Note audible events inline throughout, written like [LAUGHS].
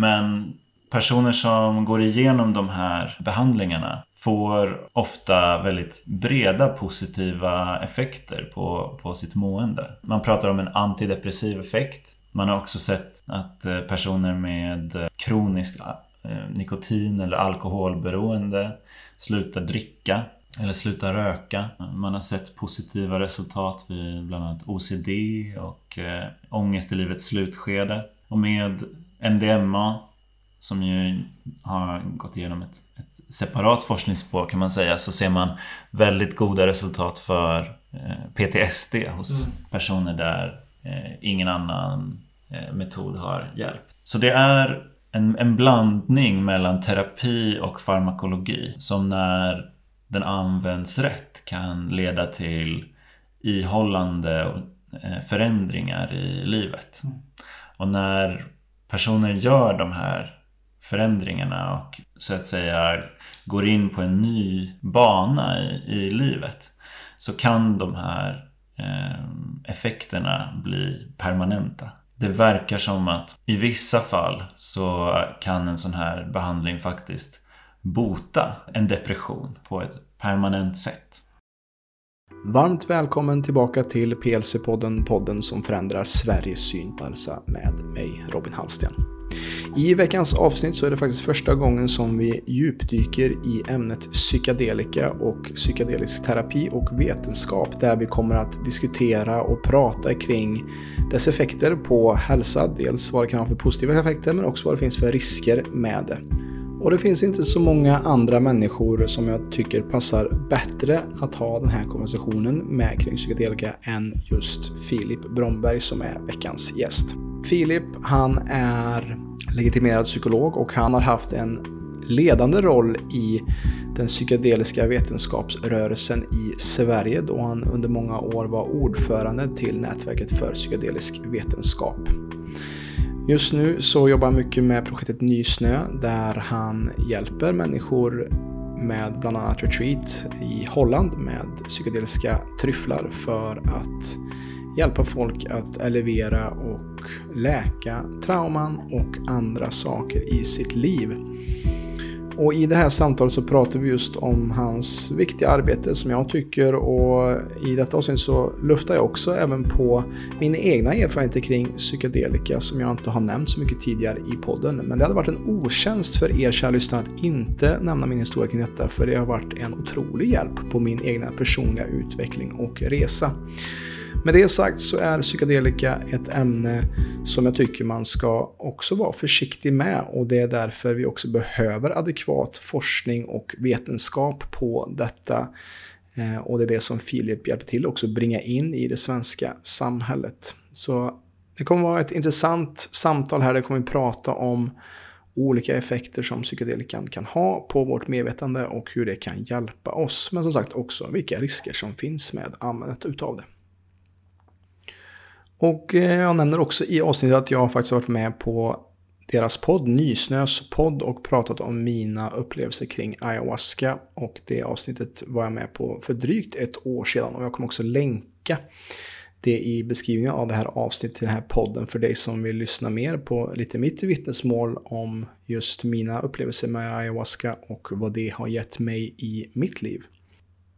Men personer som går igenom de här behandlingarna får ofta väldigt breda positiva effekter på, på sitt mående. Man pratar om en antidepressiv effekt. Man har också sett att eh, personer med eh, kroniskt eh, nikotin eller alkoholberoende slutar dricka eller slutar röka. Man har sett positiva resultat vid bland annat OCD och ångest i livets slutskede. Och med MDMA som ju har gått igenom ett, ett separat forskningsspår kan man säga så ser man väldigt goda resultat för eh, PTSD hos mm. personer där eh, ingen annan eh, metod har hjälpt. Så det är en, en blandning mellan terapi och farmakologi som när den används rätt kan leda till ihållande förändringar i livet. Mm. Och när personer gör de här förändringarna och så att säga går in på en ny bana i, i livet så kan de här eh, effekterna bli permanenta. Det verkar som att i vissa fall så kan en sån här behandling faktiskt bota en depression på ett permanent sätt. Varmt välkommen tillbaka till PLC-podden, podden som förändrar Sveriges syn på hälsa med mig, Robin Hallsten. I veckans avsnitt så är det faktiskt första gången som vi djupdyker i ämnet psykedelika och psykedelisk terapi och vetenskap där vi kommer att diskutera och prata kring dess effekter på hälsa. Dels vad det kan ha för positiva effekter men också vad det finns för risker med det. Och det finns inte så många andra människor som jag tycker passar bättre att ha den här konversationen med kring psykedelika än just Filip Bromberg som är veckans gäst. Filip, han är legitimerad psykolog och han har haft en ledande roll i den psykedeliska vetenskapsrörelsen i Sverige då han under många år var ordförande till Nätverket för psykedelisk vetenskap. Just nu så jobbar han mycket med projektet Nysnö där han hjälper människor med bland annat retreat i Holland med psykedeliska tryfflar för att hjälpa folk att elevera och läka trauman och andra saker i sitt liv. Och i det här samtalet så pratar vi just om hans viktiga arbete som jag tycker och i detta avsnitt så luftar jag också även på mina egna erfarenheter kring psykedelika som jag inte har nämnt så mycket tidigare i podden. Men det hade varit en otjänst för er kära lyssnare att inte nämna min historia kring detta för det har varit en otrolig hjälp på min egna personliga utveckling och resa. Med det sagt så är psykedelika ett ämne som jag tycker man ska också vara försiktig med och det är därför vi också behöver adekvat forskning och vetenskap på detta. Eh, och det är det som Filip hjälper till också bringa in i det svenska samhället. Så det kommer vara ett intressant samtal här. Det kommer vi prata om olika effekter som psykedelikan kan ha på vårt medvetande och hur det kan hjälpa oss. Men som sagt också vilka risker som finns med användandet utav det. Och eh, jag nämner också i avsnittet att jag faktiskt har varit med på deras podd, Nysnös podd och pratat om mina upplevelser kring ayahuasca. Och det avsnittet var jag med på för drygt ett år sedan och jag kommer också länka det i beskrivningen av det här avsnittet till den här podden för dig som vill lyssna mer på lite mitt vittnesmål om just mina upplevelser med ayahuasca och vad det har gett mig i mitt liv.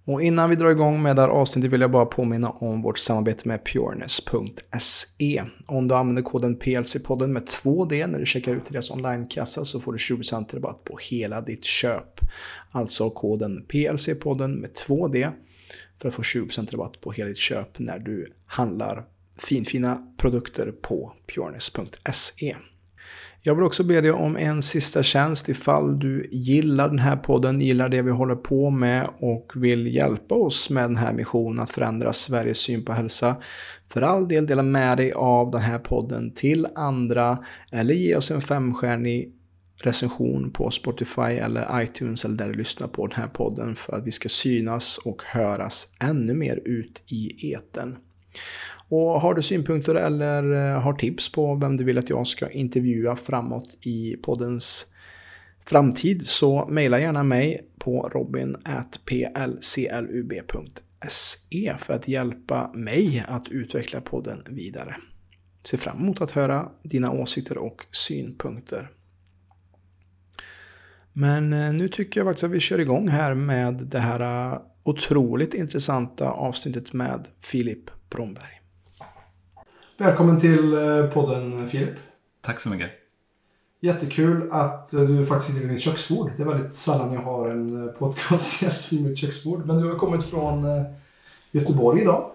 Och innan vi drar igång med det här avsnittet vill jag bara påminna om vårt samarbete med pureness.se. Om du använder koden PLC-podden med 2D när du checkar ut deras onlinekassa så får du 20% rabatt på hela ditt köp. Alltså koden PLC-podden med 2D för att få 20% rabatt på hela ditt köp när du handlar finfina produkter på pureness.se. Jag vill också be dig om en sista tjänst ifall du gillar den här podden, gillar det vi håller på med och vill hjälpa oss med den här missionen att förändra Sveriges syn på hälsa. För all del dela med dig av den här podden till andra eller ge oss en femstjärnig recension på Spotify eller iTunes eller där du lyssnar på den här podden för att vi ska synas och höras ännu mer ut i eten. Och har du synpunkter eller eh, har tips på vem du vill att jag ska intervjua framåt i poddens framtid så mejla gärna mig på robin.plclub.se för att hjälpa mig att utveckla podden vidare. Ser fram emot att höra dina åsikter och synpunkter. Men eh, nu tycker jag faktiskt att vi kör igång här med det här eh, otroligt intressanta avsnittet med Filip Bromberg. Välkommen till eh, podden Filip. Tack så mycket. Jättekul att du faktiskt sitter vid mitt köksbord. Det är väldigt sällan jag har en podcastgäst vid mitt köksbord. Men du har kommit från Göteborg idag.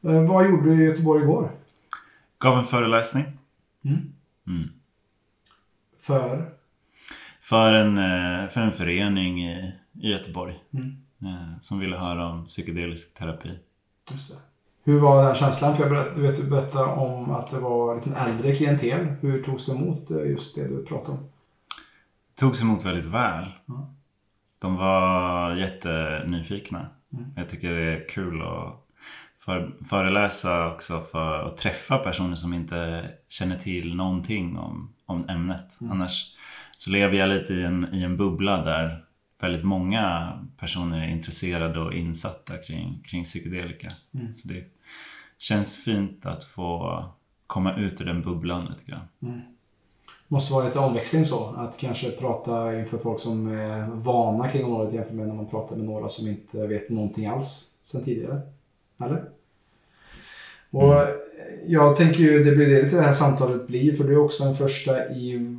Vad gjorde du i Göteborg igår? Gav en föreläsning. Mm. Mm. För? För en, eh, för en förening i, i Göteborg. Mm. Eh, som ville höra om psykedelisk terapi. Just det. Hur var den känslan? För jag berätt, du, vet, du berättade om att det var lite äldre klientel. Hur togs det emot eh, just det du pratade om? Det togs emot väldigt väl. Mm. De var jättenyfikna. Mm. Jag tycker det är kul att för, föreläsa också för att träffa personer som inte känner till någonting om, om ämnet. Mm. Annars så lever jag lite i en, i en bubbla där väldigt många personer är intresserade och insatta kring, kring psykedelika. Mm. Så det känns fint att få komma ut ur den bubblan lite grann. Mm. Måste vara lite omväxling så, att kanske prata inför folk som är vana kring området jämfört med när man pratar med några som inte vet någonting alls sen tidigare. Eller? Och mm. jag tänker ju, det blir det lite det här samtalet blir, för du är också den första i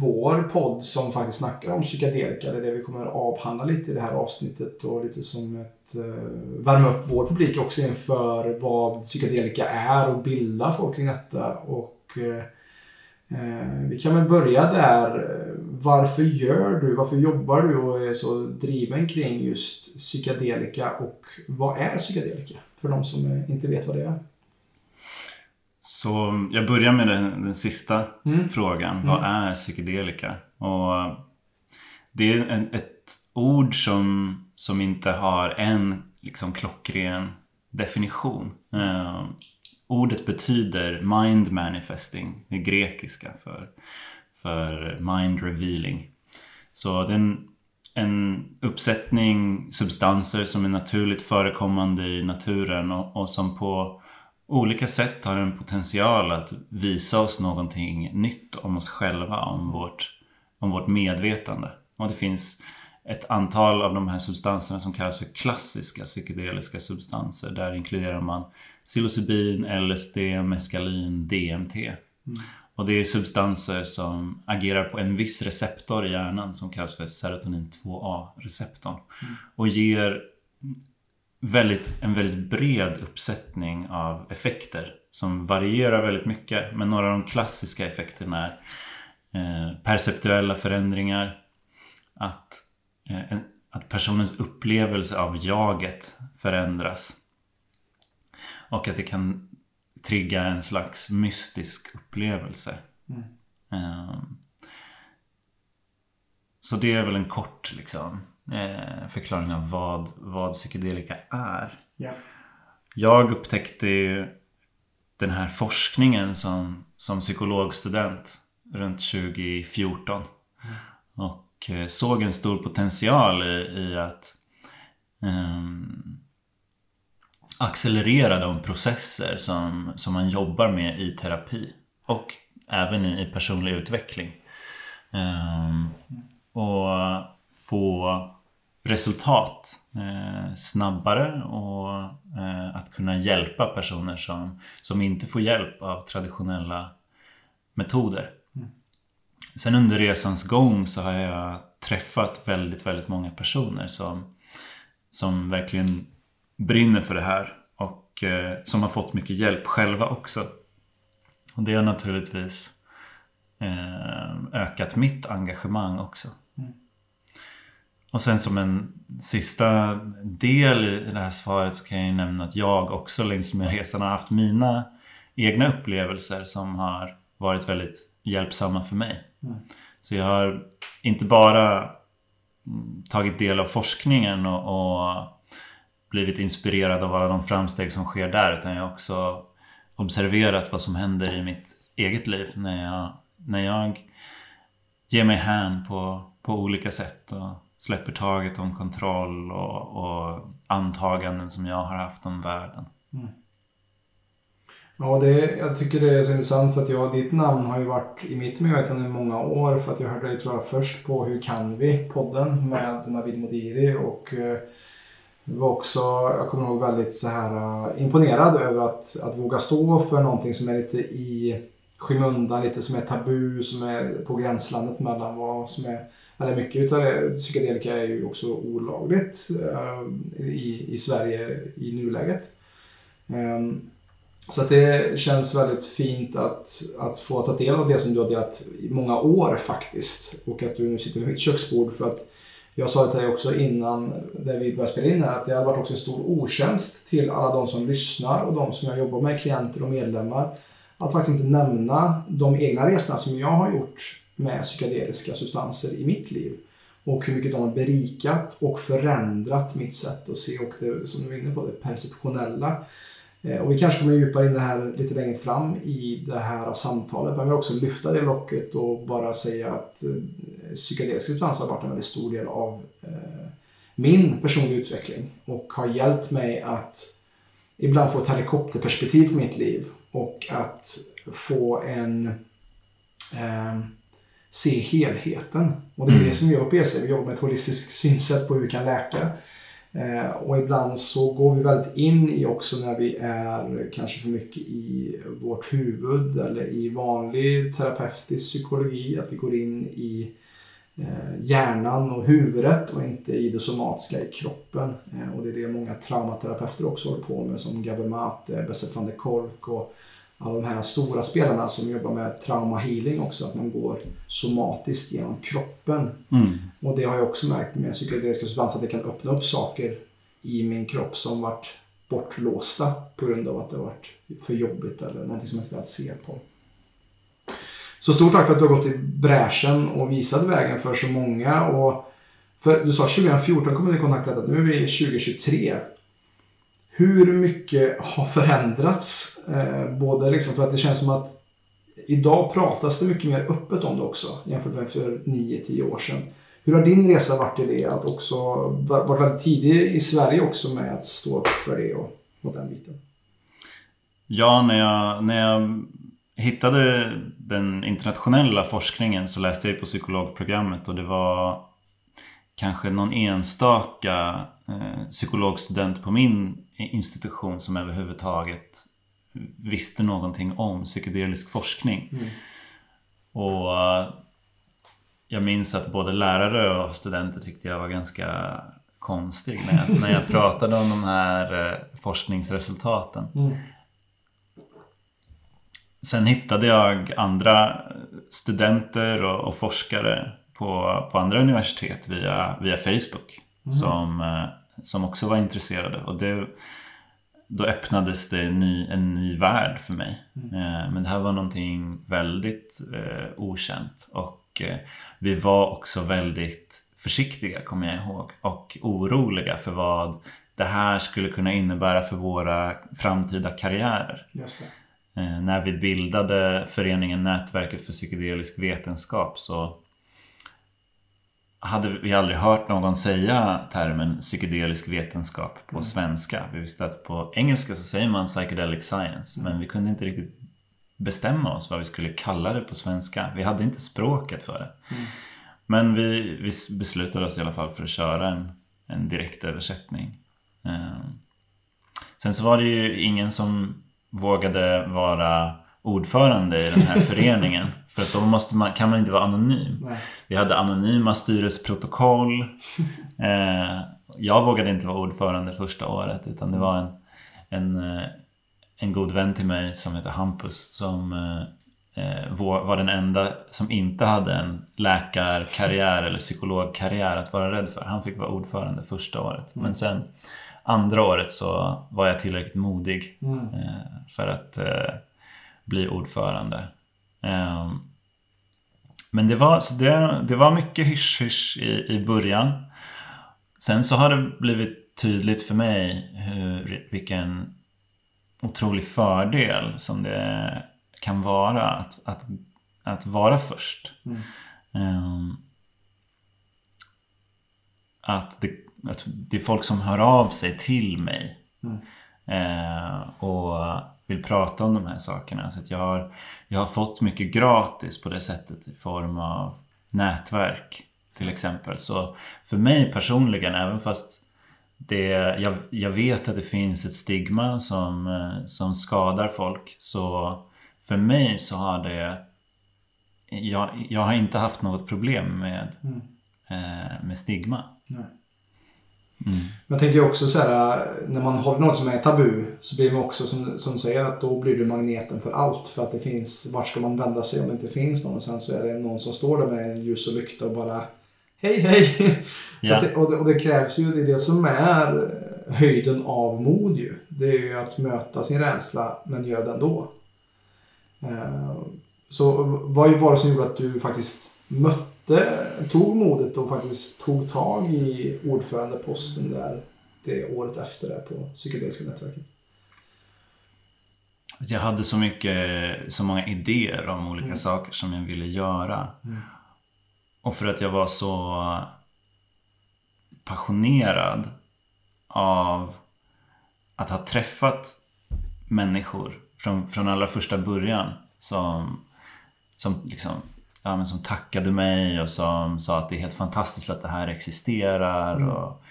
vår podd som faktiskt snackar om psykedelika. Det är det vi kommer att avhandla lite i det här avsnittet och lite som ett uh, värma upp vår publik också inför vad psykedelika är och bilda folk kring detta. Och uh, vi kan väl börja där. Varför gör du, varför jobbar du och är så driven kring just psykedelika och vad är psykedelika? För de som inte vet vad det är. Så jag börjar med den, den sista mm. frågan. Mm. Vad är psykedelika? Och det är en, ett ord som, som inte har en liksom, klockren definition. Uh, ordet betyder mind manifesting, det grekiska för, för mind revealing. Så det är en, en uppsättning substanser som är naturligt förekommande i naturen och, och som på olika sätt har en potential att visa oss någonting nytt om oss själva, om vårt, om vårt medvetande. Och det finns ett antal av de här substanserna som kallas för klassiska psykedeliska substanser. Där inkluderar man psilocybin, LSD, meskalin, DMT. Mm. Och det är substanser som agerar på en viss receptor i hjärnan som kallas för serotonin 2A-receptorn. Mm. Och ger väldigt, en väldigt bred uppsättning av effekter som varierar väldigt mycket. Men några av de klassiska effekterna är eh, perceptuella förändringar. Att, eh, att personens upplevelse av jaget förändras. Och att det kan trigga en slags mystisk upplevelse. Mm. Eh, så det är väl en kort liksom förklaring av vad, vad psykedelika är. Yeah. Jag upptäckte ju den här forskningen som, som psykologstudent runt 2014. Mm. Och eh, såg en stor potential i, i att um, accelerera de processer som, som man jobbar med i terapi. Och även i, i personlig utveckling. Um, och få resultat eh, snabbare och eh, att kunna hjälpa personer som, som inte får hjälp av traditionella metoder. Mm. Sen under resans gång så har jag träffat väldigt, väldigt många personer som, som verkligen brinner för det här och eh, som har fått mycket hjälp själva också. Och det har naturligtvis eh, ökat mitt engagemang också. Och sen som en sista del i det här svaret så kan jag ju nämna att jag också längs med resan har haft mina egna upplevelser som har varit väldigt hjälpsamma för mig. Mm. Så jag har inte bara tagit del av forskningen och, och, blivit inspirerad av alla de framsteg som sker där utan jag har också observerat vad som händer i mitt eget liv när jag, när jag ger mig hän på, på olika sätt. Och, släpper taget om kontroll och, och, antaganden som jag har haft om världen. Mm. Ja, det, jag tycker det är så intressant för att jag, ditt namn har ju varit i mitt medvetande i många år för att jag hörde dig tror jag först på Hur kan vi? podden med Navid Modiri och eh, var också, jag kommer ihåg väldigt så här uh, imponerad över att, att våga stå för någonting som är lite i skymundan, lite som är tabu, som är på gränslandet mellan vad som är eller mycket utav det, psykedelika är ju också olagligt eh, i, i Sverige i nuläget. Ehm, så att det känns väldigt fint att, att få ta del av det som du har delat i många år faktiskt. Och att du nu sitter vid mitt köksbord för att jag sa det till dig också innan där vi började spela in här att det har varit också en stor otjänst till alla de som lyssnar och de som jag jobbar med, klienter och medlemmar. Att faktiskt inte nämna de egna resorna som jag har gjort med psykedeliska substanser i mitt liv. Och hur mycket de har berikat och förändrat mitt sätt att se och det som du var inne på, det perceptionella. Eh, och vi kanske kommer djupare in det här lite längre fram i det här samtalet. Men jag vill också lyfta det locket och bara säga att eh, psykedeliska substanser har varit en väldigt stor del av eh, min personliga utveckling och har hjälpt mig att ibland få ett helikopterperspektiv på mitt liv och att få en eh, se helheten. Och det är det som vi gör på PLC. Vi jobbar med ett holistiskt synsätt på hur vi kan läka. Eh, och ibland så går vi väldigt in i också när vi är kanske för mycket i vårt huvud eller i vanlig terapeutisk psykologi. Att vi går in i eh, hjärnan och huvudet och inte i det somatiska i kroppen. Eh, och det är det många traumaterapeuter också håller på med som Gabor Mate, Bessert van der Kolk och alla de här stora spelarna som jobbar med trauma healing också, att man går somatiskt genom kroppen. Mm. Och det har jag också märkt med psykedeliska substanser, att det kan öppna upp saker i min kropp som varit bortlåsta på grund av att det varit för jobbigt eller någonting som jag inte velat se på. Så stort tack för att du har gått i bräschen och visat vägen för så många. Och för du sa 2014 kom du i kontakt med detta, nu är vi 2023. Hur mycket har förändrats? Eh, både liksom för att det känns som att idag pratas det mycket mer öppet om det också jämfört med för 9-10 år sedan. Hur har din resa varit i det? Att också varit väldigt tidig i Sverige också med att stå upp för det och, och den biten. Ja, när jag, när jag hittade den internationella forskningen så läste jag på psykologprogrammet och det var kanske någon enstaka eh, psykologstudent på min institution som överhuvudtaget visste någonting om psykedelisk forskning. Mm. Och eh, jag minns att både lärare och studenter tyckte jag var ganska konstig när jag, när jag [LAUGHS] pratade om de här eh, forskningsresultaten. Mm. Sen hittade jag andra studenter och, och forskare på, på andra universitet via, via Facebook. Mm. Som, eh, som också var intresserade. Och det, då öppnades det en ny, en ny värld för mig. Mm. Eh, men det här var någonting väldigt eh, okänt. Och eh, vi var också väldigt försiktiga, kommer jag ihåg. Och oroliga för vad det här skulle kunna innebära för våra framtida karriärer. Eh, när vi bildade föreningen Nätverket för psykedelisk vetenskap så hade vi aldrig hört någon säga termen psykedelisk vetenskap på mm. svenska. Vi visste att på engelska så säger man psychedelic science men vi kunde inte riktigt bestämma oss vad vi skulle kalla det på svenska. Vi hade inte språket för det. Mm. Men vi, vi beslutade oss i alla fall för att köra en, en direktöversättning. Um, sen så var det ju ingen som vågade vara ordförande i den här föreningen. [LAUGHS] För att då måste man, kan man inte vara anonym. Nej. Vi hade anonyma styrelseprotokoll. [LAUGHS] Eh, jag vågade inte vara ordförande första året utan det var en, en, eh, en god vän till mig som heter Hampus som eh, var den enda som inte hade en läkarkarriär eller psykologkarriär att vara rädd för. Han fick vara ordförande första året. Mm. Men sen andra året så var jag tillräckligt modig mm. för att bli ordförande. Ehm, men det var, så det, det var mycket hysch-hysch i, i början. Sen så har det blivit tydligt för mig hur, vilken otrolig fördel som det kan vara att, att, att vara först. Mm. Um, att, det, att det är folk som hör av sig till mig. Mm. Uh, och vill prata om de här sakerna. Så jag, har, jag har fått mycket gratis på det sättet i form av nätverk till exempel. Så för mig personligen, även fast det, jag, jag vet att det finns ett stigma som, eh, som skadar folk. Så för mig så har det... Jag, jag har inte haft något problem med, Mm. eh, med stigma. Nej. Mm. Jag tänker också så här, när man håller något som är tabu så blir man också som, som säger att då blir du magneten för allt. För att det finns, vart ska man vända sig om det inte finns någon? Och sen så är det någon som står där med ljus och lykta och bara Hej hej! [LAUGHS] Att det, och, det, och det krävs ju, det är det som är höjden av mod ju. Det är ju att möta sin rädsla men göra det ändå. Eh, Så vad var det som gjorde att du faktiskt mötte, tog modet och faktiskt tog tag i ordförandeposten där det året efter det på psykedeliska nätverket? Jag hade så mycket, så många idéer om olika Mm. saker som jag ville göra. Mm. Och för att jag var så passionerad av att ha träffat människor från, från allra första början som, som, liksom, ja, men som tackade mig och som sa att det är helt fantastiskt att det här existerar. Mm. Och,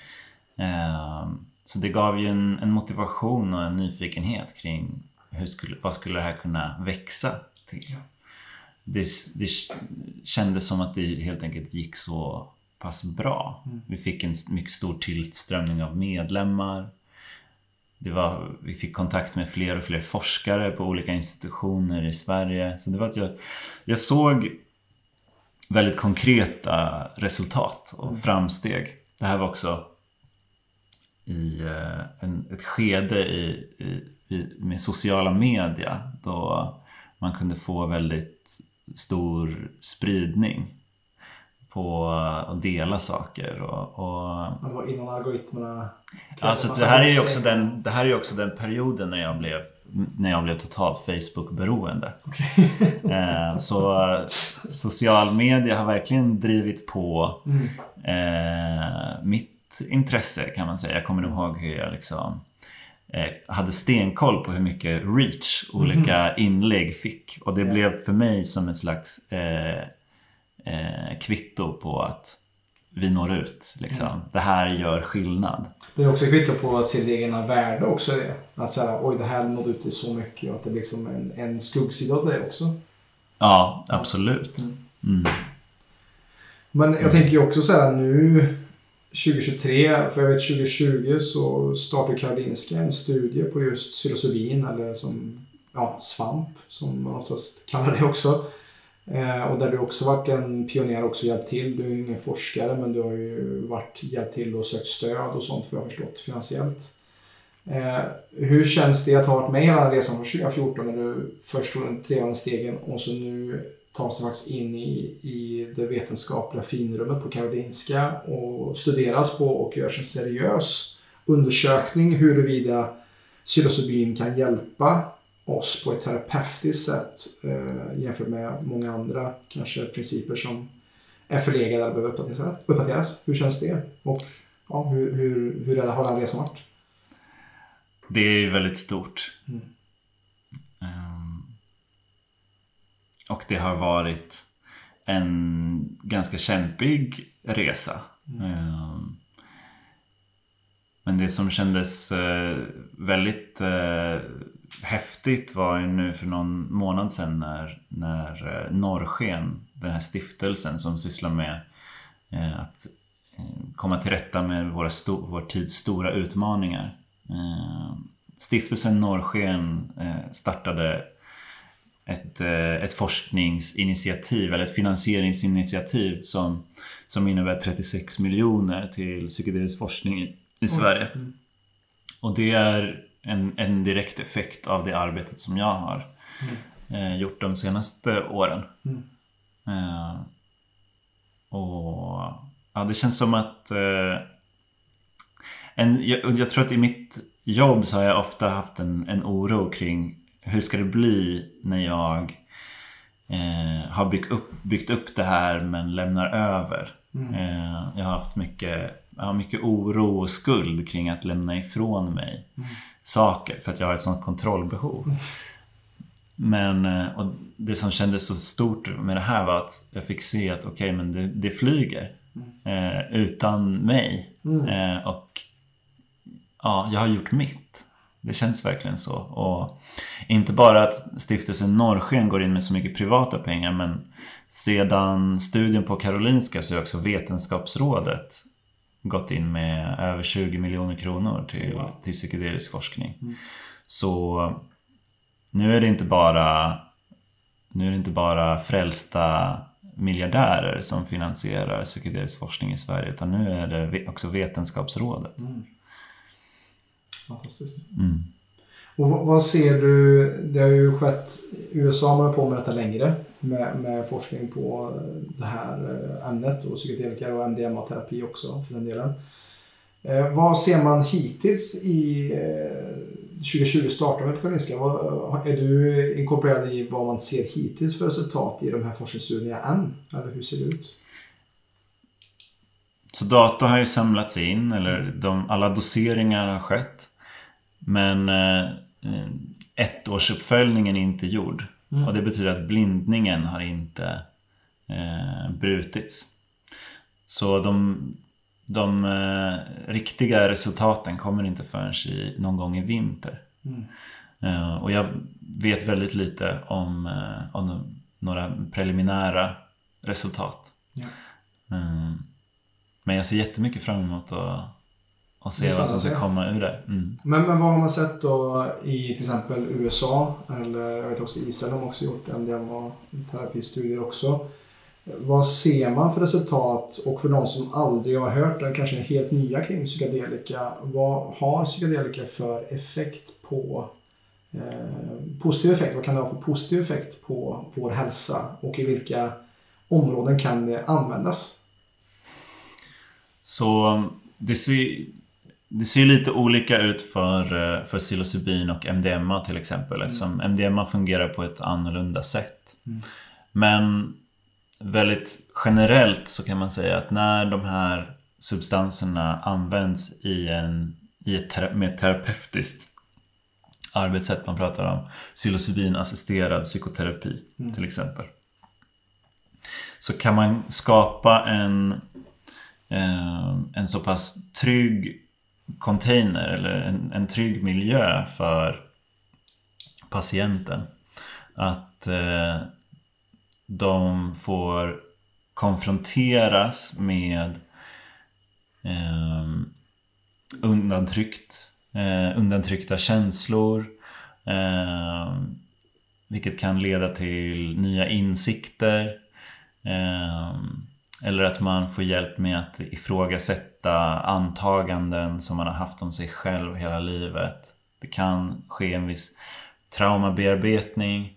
ehm, så det gav ju en, en motivation och en nyfikenhet kring hur skulle, vad skulle det här kunna växa till. Det, det kändes som att det helt enkelt gick så pass bra. Mm. Vi fick en mycket stor tillströmning av medlemmar. Det var, vi fick kontakt med fler och fler forskare på olika institutioner i Sverige. Så det var att jag, jag såg väldigt konkreta resultat och Mm. framsteg. Det här var också i eh, en, ett skede i, i, i, med sociala media då man kunde få väldigt stor spridning på att dela saker och, och Det var innan algoritmerna... Alltså det här är också den, det här är ju också den perioden när jag blev, när jag blev totalt Facebook-beroende. Okej. [LAUGHS] Eh, så eh, social media har verkligen drivit på Mm. eh, mitt intresse kan man säga. Jag kommer ihåg hur jag liksom eh, hade stenkoll på hur mycket reach olika inlägg fick. Och det Ja. blev för mig som ett slags kvitto på att vi når ut. Liksom. Det här gör skillnad. Det är också ett kvitto på sitt egna värde också. Det. Att säga, oj det här nådde ut till så mycket och att det blir som en, en skuggsida av det också. Ja, absolut. Mm. Mm. Men jag tänker ju också så här nu 2023, för jag vet 2020 så startade Karolinska en studie på just psilocybin eller som ja, svamp som man oftast kallar det också. Eh, och där du också varit en pionjär och också hjälpt till. Du är ju ingen forskare men du har ju varit hjälpt till och sökt stöd och sånt vad jag har förstått finansiellt. Eh, hur känns det att ha varit med i hela den resan från 2014 när du först tog de trevande stegen och så nu tas du faktiskt in i, i det vetenskapliga finrummet på Karolinska och studeras på och görs en seriös undersökning huruvida psilocybin kan hjälpa oss på ett terapeutiskt sätt eh, jämfört med många andra kanske principer som är förlegade eller behöver uppdateras. uppdateras. Hur känns det? Och ja, hur, hur, hur har den resan varit? Det är ju väldigt stort. Mm. Ehm, och det har varit en ganska kämpig resa. Ehm, men det som kändes eh, väldigt eh, häftigt var ju nu för någon månad sedan när, när eh, Norrsken, den här stiftelsen som sysslar med eh, att eh, komma till rätta med våra vår tids stora utmaningar. Stiftelsen Norrsken startade ett, ett forskningsinitiativ eller ett finansieringsinitiativ som, som innebär 36 miljoner till psykedelisk forskning i, i Sverige. Mm. Och det är en, en direkt effekt av det arbetet som jag har eh, gjort de senaste åren. Mm. Eh, och ja, det känns som att eh, en, jag, jag tror att i mitt jobb så har jag ofta haft en, en oro kring hur ska det bli när jag eh, har byggt upp, byggt upp det här men lämnar över. Mm. Eh, jag har haft mycket, jag har mycket oro och skuld kring att lämna ifrån mig Mm. Saker för att jag har ett sånt kontrollbehov. Men eh, och det som kändes så stort med det här var att jag fick se att okej, okay, men det, det flyger. Eh, utan mig. Mm. Eh, och ja, jag har gjort mitt. Det känns verkligen så. Och inte bara att stiftelsen Norrsken går in med så mycket privata pengar men sedan studien på Karolinska så är också Vetenskapsrådet gått in med över 20 miljoner kronor till, Wow. till psykedelisk forskning. Mm. Så nu är det inte bara nu är det inte bara frälsta miljardärer som finansierar psykedelisk forskning i Sverige utan nu är det också Vetenskapsrådet. Mm. Fantastiskt. Mm. Och vad- vad ser du, det har ju skett, USA har hållit på med detta längre med, med forskning på eh, det här eh, ämnet och psykedelika och MDMA-terapi också för den delen. Eh, vad ser man hittills i eh, 2020 startar med på Karolinska? Vad- eh, Är du inkorporerad i vad man ser hittills för resultat i de här forskningsstudierna än? Eller hur ser det ut? Så data har ju samlats in, eller de, alla doseringar har skett. Men eh, eh, ettårsuppföljningen är inte gjord. Mm. Och det betyder att blindningen har inte eh, brutits. Så de, de eh, riktiga resultaten kommer inte förrän i, någon gång i vinter. Mm. Eh, och jag vet väldigt lite om, eh, om de, några preliminära resultat. Ja. Eh, men jag ser jättemycket fram emot att, att se vad som ska komma ur det. Mm. Men, men vad har man sett då i till exempel USA eller jag vet också Israel har också gjort MDMA-terapistudier också. Vad ser man för resultat och för de som aldrig har hört eller kanske är helt nya kring psykedelika. Vad har psykedelika för effekt på eh, positiv effekt? Vad kan det ha för positiv effekt på vår hälsa och i vilka områden kan det användas? Så det ser, det ser lite olika ut för, eh, för psilocybin och MDMA till exempel. Eftersom MDMA fungerar på ett annorlunda sätt. Mm. Men väldigt generellt så kan man säga att när de här substanserna används i en, i ett, med ett terapeutiskt arbetssätt. Man pratar om psilocybinassisterad psykoterapi Mm. till exempel. Så kan man skapa en, eh, en så pass trygg container eller en, en trygg miljö för patienten. Att eh, de får konfronteras med eh, undantryckt, eh, undantryckta känslor. Eh, vilket kan leda till nya insikter. Eh, eller att man får hjälp med att ifrågasätta antaganden som man har haft om sig själv hela livet. Det kan ske en viss traumabearbetning.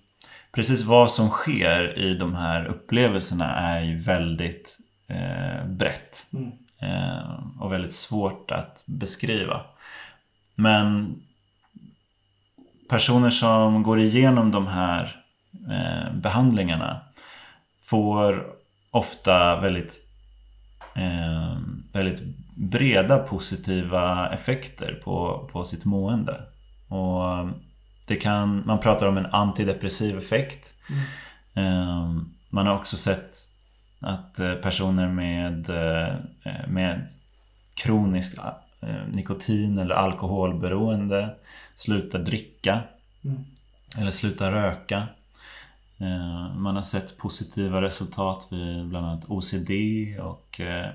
Precis vad som sker i de här upplevelserna är ju väldigt eh, brett. Mm. Eh, och väldigt svårt att beskriva. Men personer som går igenom de här eh, behandlingarna får ofta väldigt, eh, väldigt breda positiva effekter på, på sitt mående. Och det kan, man pratar om en antidepressiv effekt. Mm. Eh, man har också sett att eh, personer med, eh, med kroniskt eh, nikotin eller alkoholberoende slutar dricka Mm. eller slutar röka. Eh, Man har sett positiva resultat vid bland annat OCD och eh,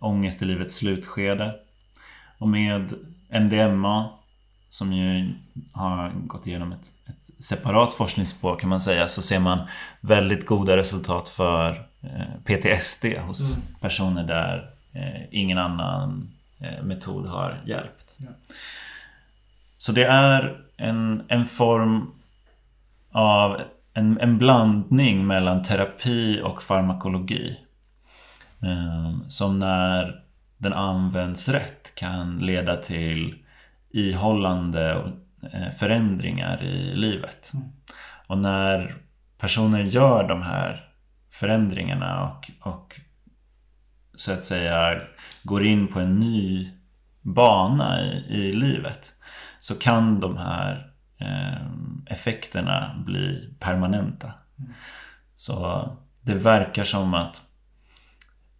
ångest i livets slutskede. Och med MDMA som ju har gått igenom ett, ett separat forskningsspår kan man säga så ser man väldigt goda resultat för eh, PTSD hos Mm. personer där ingen annan metod har hjälpt. Ja. Så det är en, en form av en, en blandning mellan terapi och farmakologi. Eh, som när den används rätt kan leda till ihållande eh, förändringar i livet. Mm. Och när personer gör de här förändringarna och, och så att säga går in på en ny bana i, i livet så kan de här effekterna bli permanenta. Så det verkar som att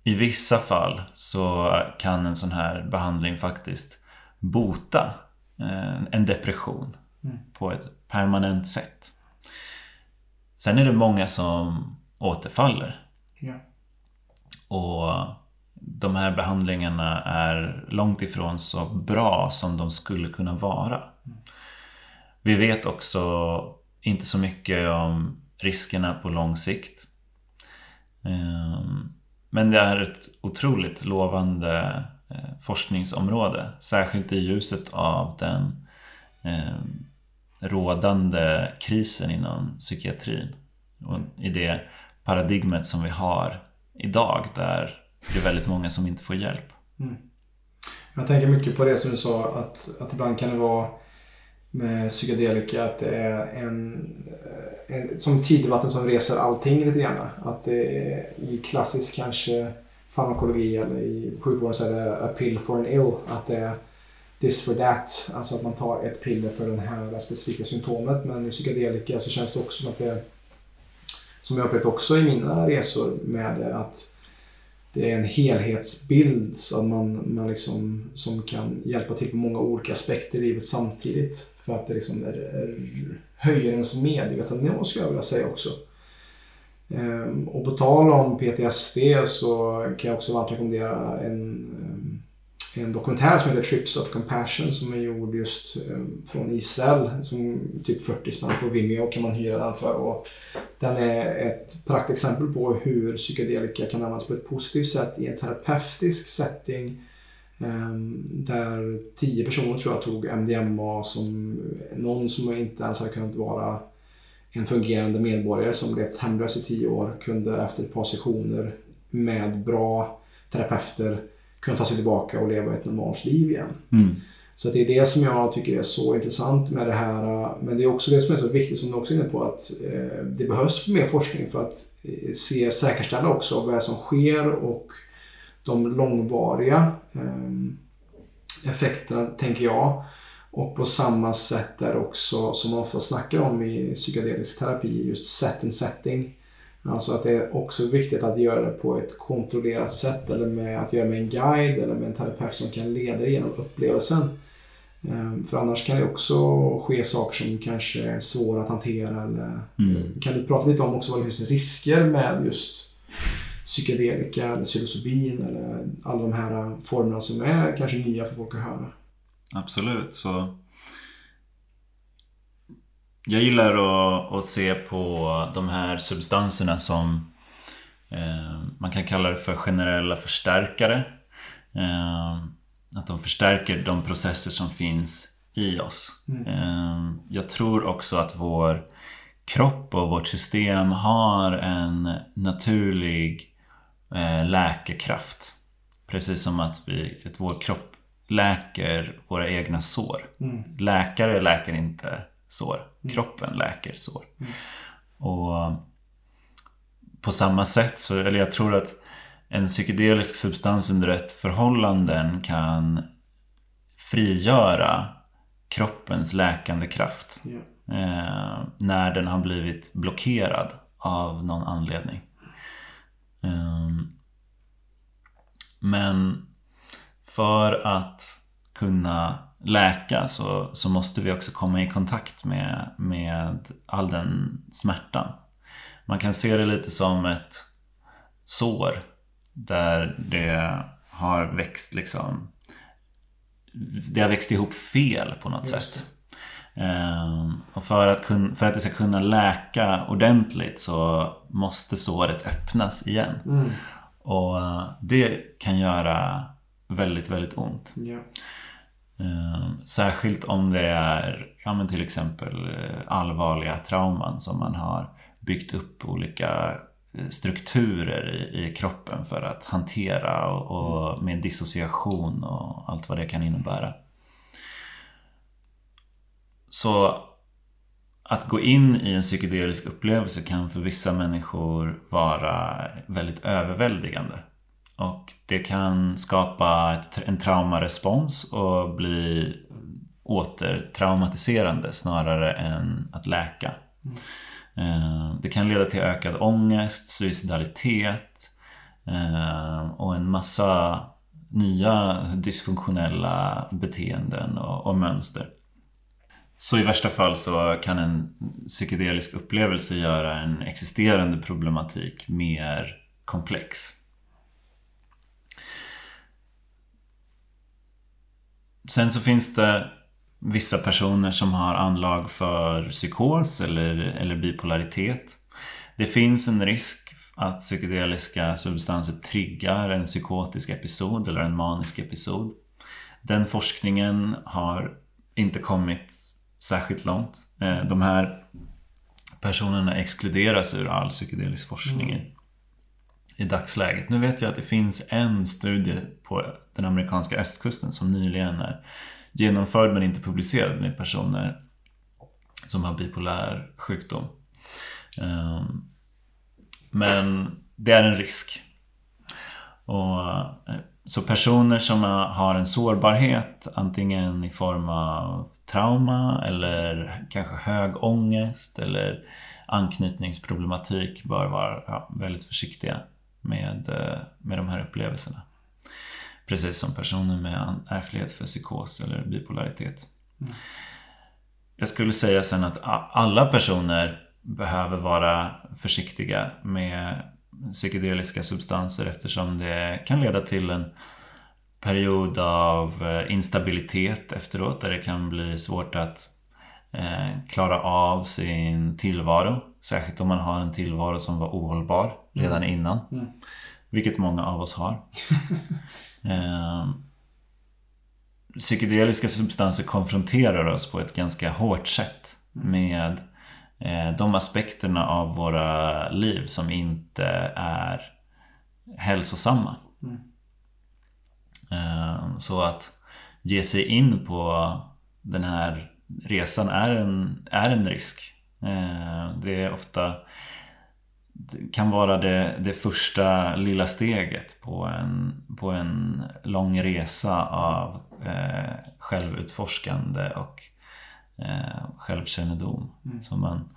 i vissa fall så kan en sån här behandling faktiskt bota eh, en depression Mm. på ett permanent sätt. Sen är det många som återfaller. Ja. Och de här behandlingarna är långt ifrån så bra som de skulle kunna vara. Vi vet också inte så mycket om riskerna på lång sikt. Ehm, men det är ett otroligt lovande eh, forskningsområde. Särskilt i ljuset av den ehm, rådande krisen inom psykiatrin. Och i det paradigmet som vi har idag där det är väldigt många som inte får hjälp. Mm. Jag tänker mycket på det som du sa att, att ibland kan det vara med psykedelika att det är en, eh, en som tidvatten som reser allting lite grann. Att det är i klassisk kanske farmakologi eller i sjukvården så är det a pill for an ill. Att det är this for that. Alltså att man tar ett piller för det här specifika symptomet. Men i psykedelika så känns det också som att det som jag upplevt också i mina resor med det att det är en helhetsbild så man, man liksom, som kan hjälpa till på många olika aspekter i livet samtidigt. För att det liksom är, är, höjer ens medvetandenivå skulle jag vilja säga också. Ehm, och på tal om PTSD så kan jag också varmt rekommendera en, ehm, en dokumentär som heter Trips of Compassion som är gjord just ehm, från Israel. Som typ 40 spänn på Vimeo kan man hyra den för. Och den är ett praktexempel på hur psykedelika kan användas på ett positivt sätt i en terapeutisk setting ehm, Där tio personer tror jag tog MDMA som någon som inte ens hade kunnat vara en fungerande medborgare som levt hemlös i tio år kunde efter ett par sessioner med bra terapeuter kunna ta sig tillbaka och leva ett normalt liv igen. Mm. Så det är det som jag tycker är så intressant med det här. Men det är också det som är så viktigt som du också är inne på att eh, det behövs mer forskning för att eh, se, säkerställa också vad som sker och de långvariga eh, effekterna tänker jag. Och på samma sätt är också som man ofta snackar om i psykedelisk terapi just set and setting. Alltså att det är också viktigt att göra det på ett kontrollerat sätt eller med att göra med en guide eller med en terapeut som kan leda genom upplevelsen. Ehm, För annars kan det också ske saker som kanske är svåra att hantera. Eller, Mm. Kan du prata lite om också vad det finns risker med just psykedelika eller psilocybin eller alla de här formerna som är kanske nya för folk att höra? Absolut. Så jag gillar att, att se på de här substanserna som eh, man kan kalla det för generella förstärkare. Eh, att de förstärker de processer som finns i oss. Mm. Eh, jag tror också att vår kropp och vårt system har en naturlig läkekraft. Precis som att, vi, att vår kropp läker våra egna sår. Mm. Läkare läker inte sår. Kroppen läker sår. Och på samma sätt så, eller jag tror att en psykedelisk substans under rätt förhållanden kan frigöra kroppens läkande kraft. Ja. Eh, när den har blivit blockerad av någon anledning. Ehm, men för att kunna läka så, så måste vi också komma i kontakt med, med all den smärtan. Man kan se det lite som ett sår där det har växt liksom det har växt ihop fel på något Just sätt. Ehm, och för att, för att det ska kunna läka ordentligt så måste såret öppnas igen. Mm. Och det kan göra väldigt, väldigt ont. Ja. Ehm, Särskilt om det är ja, men till exempel eh, allvarliga trauman som man har byggt upp olika eh, strukturer i, i kroppen för att hantera och, och med dissociation och allt vad det kan innebära. Så att gå in i en psykedelisk upplevelse kan för vissa människor vara väldigt överväldigande. Och det kan skapa ett, en traumarespons och bli återtraumatiserande snarare än att läka. Mm. Det kan leda till ökad ångest, suicidalitet eh, och en massa nya dysfunktionella beteenden och, och mönster. Så i värsta fall så kan en psykedelisk upplevelse göra en existerande problematik mer komplex. Sen så finns det vissa personer som har anlag för psykos eller, eller bipolaritet. Det finns en risk att psykedeliska substanser triggar en psykotisk episod eller en manisk episod. Den forskningen har inte kommit särskilt långt. Eh, de här personerna exkluderas ur all psykedelisk forskning mm. i dagsläget. Nu vet jag att det finns en studie på den amerikanska östkusten som nyligen är genomförd men inte publicerad med personer som har bipolär sjukdom. Ehm, men det är en risk. Och, eh, så personer som har en sårbarhet antingen i form av trauma eller kanske hög ångest eller anknytningsproblematik bör vara väldigt försiktiga med, eh, med de här upplevelserna. Precis som personer med ärftlighet för psykos eller bipolaritet. Mm. Jag skulle säga sen att alla personer behöver vara försiktiga med psykedeliska substanser eftersom det kan leda till en period av eh, instabilitet efteråt där det kan bli svårt att eh, klara av sin tillvaro. Särskilt om man har en tillvaro som var ohållbar redan mm. innan. Mm. Vilket många av oss har. [LAUGHS] eh, psykedeliska substanser konfronterar oss på ett ganska hårt sätt mm. med de aspekterna av våra liv som inte är hälsosamma. Mm. Eh, så att ge sig in på den här resan är en, är en risk. Eh, det är ofta det kan vara det, det första lilla steget på en, på en lång resa av eh, självutforskande och eh, självkännedom. Mm. Så man,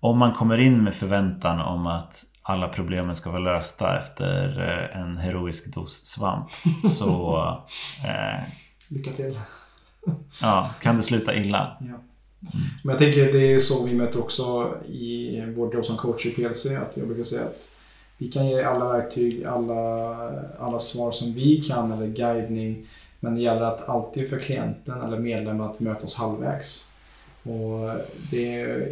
om man kommer in med förväntan om att alla problemen ska vara lösta efter eh, en heroisk dos svamp. [LAUGHS] Så... Eh, Lycka till. ja, kan det sluta illa. Ja. Mm. Men jag tänker det är så vi möter också i vårt jobb som coach i PLC. Att jag brukar säga att vi kan ge alla verktyg, alla, alla svar som vi kan eller guidning. Men det gäller att alltid för klienten eller medlemmen att möta oss halvvägs. Och det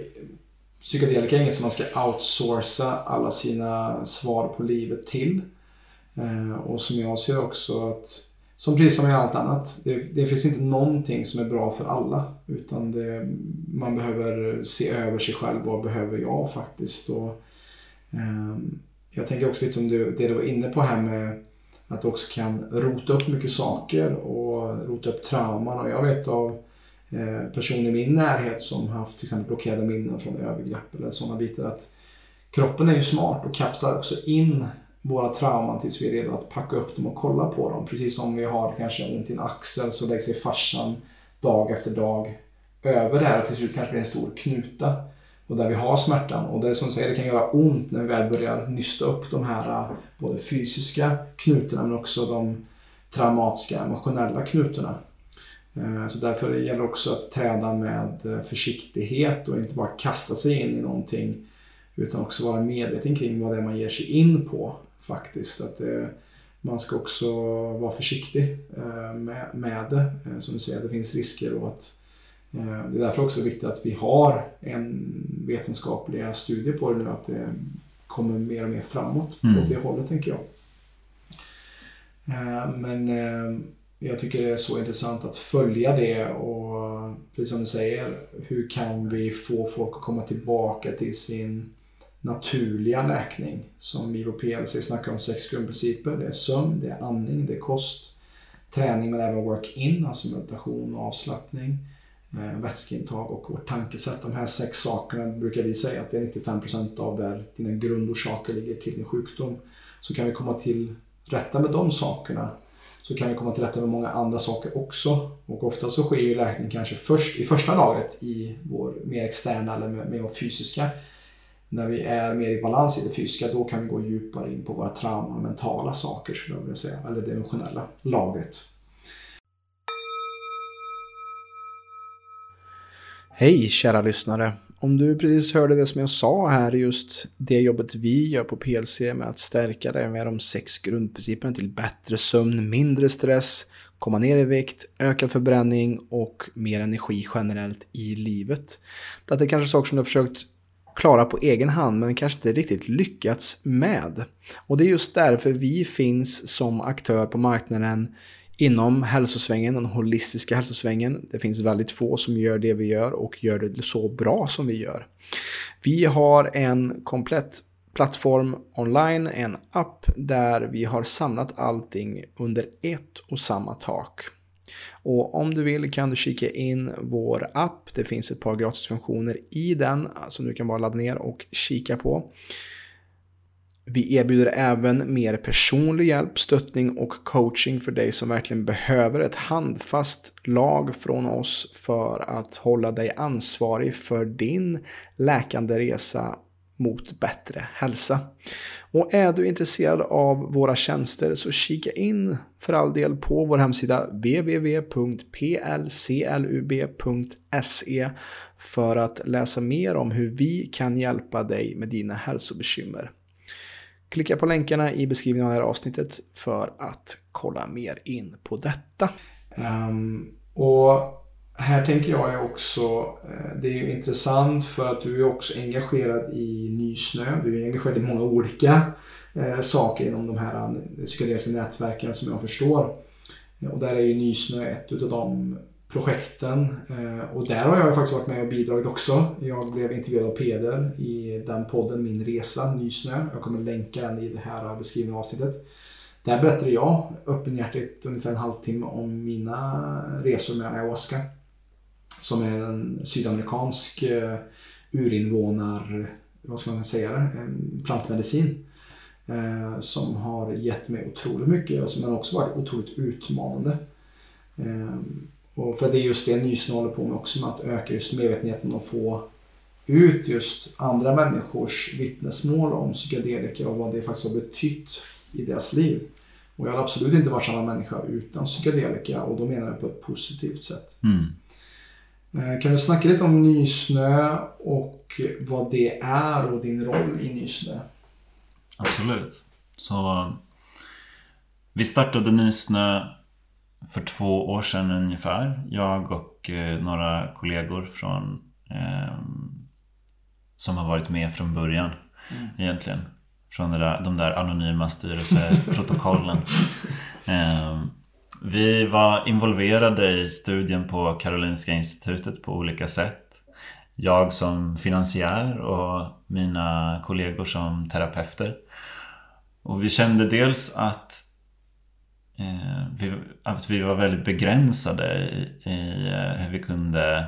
psykedelika är inget som man ska outsourca alla sina svar på livet till. Eh, och som jag ser också att, som precis som i allt annat, det, det finns inte någonting som är bra för alla. Utan det, man behöver se över sig själv, vad behöver jag faktiskt? Och, eh, jag tänker också lite som du, det du var inne på här med att du också kan rota upp mycket saker och rota upp trauman. Och jag vet av person personer i min närhet som haft till exempel blockerade minnen från övergrepp eller sådana bitar. att Kroppen är ju smart och kapslar också in våra trauman tills vi är redo att packa upp dem och kolla på dem. Precis som vi har kanske ont i en axel så lägger sig farsan dag efter dag över det här och till slut kanske blir en stor knuta. Och där vi har smärtan. Och det är som du säger, det kan göra ont när vi väl börjar nysta upp de här eh, både fysiska knutorna men också de traumatiska emotionella knutorna. Eh, så därför gäller det också att träda med eh, försiktighet och inte bara kasta sig in i någonting utan också vara medveten kring vad det är man ger sig in på faktiskt. Att det, man ska också vara försiktig eh, med, med det. Som du säger, det finns risker och att det är därför också viktigt att vi har en vetenskaplig studie på det nu, att det kommer mer och mer framåt mm. åt det hållet tänker jag. Men jag tycker det är så intressant att följa det och precis som du säger, hur kan vi få folk att komma tillbaka till sin naturliga läkning? Som IVO PLC snackar om sex grundprinciper. Det är sömn, det är andning, det är kost, träning men även work-in, alltså meditation och avslappning, eh, vätskeintag och vårt tankesätt. De här sex sakerna brukar vi säga att det är 95% av där dina grundorsaker ligger till din sjukdom. Så kan vi komma till rätta med de sakerna så kan vi komma till rätta med många andra saker också. Och ofta så sker ju läkning kanske först, i första lagret i vår mer externa eller med, vår fysiska. När vi är mer i balans i det fysiska då kan vi gå djupare in på våra trauman och mentala saker skulle jag vilja säga. Eller det emotionella lagret. Hej kära lyssnare! Om du precis hörde det som jag sa här, just det jobbet vi gör på PLC med att stärka dig med de sex grundprinciperna till bättre sömn, mindre stress, komma ner i vikt, ökad förbränning och mer energi generellt i livet. Det är kanske saker som du har försökt klara på egen hand men kanske inte riktigt lyckats med. Och det är just därför vi finns som aktör på marknaden inom hälsosvängen, den holistiska hälsosvängen. Det finns väldigt få som gör det vi gör och gör det så bra som vi gör. Vi har en komplett plattform online, en app där vi har samlat allting under ett och samma tak. Och om du vill kan du kika in vår app. Det finns ett par gratisfunktioner i den som du kan bara ladda ner och kika på. Vi erbjuder även mer personlig hjälp, stöttning och coaching för dig som verkligen behöver ett handfast lag från oss för att hålla dig ansvarig för din läkande resa mot bättre hälsa. Och är du intresserad av våra tjänster så kika in för all del på vår hemsida www.plclub.se för att läsa mer om hur vi kan hjälpa dig med dina hälsobekymmer. Klicka på länkarna i beskrivningen av det här avsnittet för att kolla mer in på detta. Um, och här tänker jag också, eh, det är ju intressant för att du är också engagerad i Nysnö. Du är engagerad i många olika eh, saker inom de här eh, psykedeliska nätverken som jag förstår. Och där är ju Nysnö ett av de projekten. Eh, och där har jag faktiskt varit med och bidragit också. Jag blev intervjuad av Peder i den podden Min Resa, Nysnö. Jag kommer länka den i det här beskrivna avsnittet. Där berättade jag öppenhjärtigt ungefär en halvtimme om mina resor med ayahuasca. Som är en sydamerikansk eh, urinvånar, vad ska man säga det, plantmedicin. Eh, som har gett mig otroligt mycket och som har också varit otroligt utmanande. Och för det är just det Nysnö håller på med också, med att öka just medvetenheten och få ut just andra människors vittnesmål om psykedelika och vad det faktiskt har betytt i deras liv. Och jag har absolut inte varit samma människa utan psykedelika och då menar jag på ett positivt sätt. Mm. Eh, kan du snacka lite om Nysnö och vad det är och din roll i Nysnö? Absolut. Så vi startade Nysnö för två år sedan ungefär. Jag och eh, några kollegor från eh, som har varit med från början mm. egentligen. Från där, de där anonyma styrelseprotokollen. [LAUGHS] eh, vi var involverade i studien på Karolinska institutet på olika sätt. Jag som finansiär och mina kollegor som terapeuter. Och vi kände dels att vi, att vi var väldigt begränsade i, i eh, hur vi kunde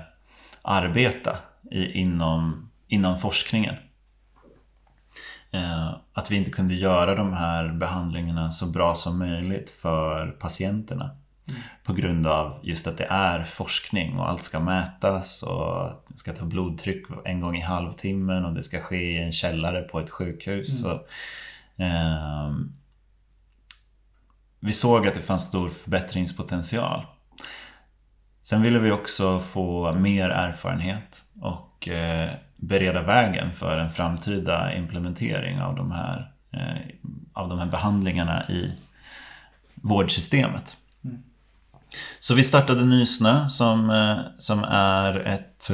arbeta i, inom, inom forskningen. Eh, att vi inte kunde göra de här behandlingarna så bra som möjligt för patienterna. Mm. På grund av just att det är forskning och allt ska mätas och det ska ta blodtryck en gång i halvtimmen och det ska ske i en källare på ett sjukhus. Mm. Så, eh, vi såg att det fanns stor förbättringspotential. Sen ville vi också få mer erfarenhet och eh, bereda vägen för en framtida implementering av de här, eh, av de här behandlingarna i vårdsystemet. Mm. Så vi startade Nysnö som, eh, som är ett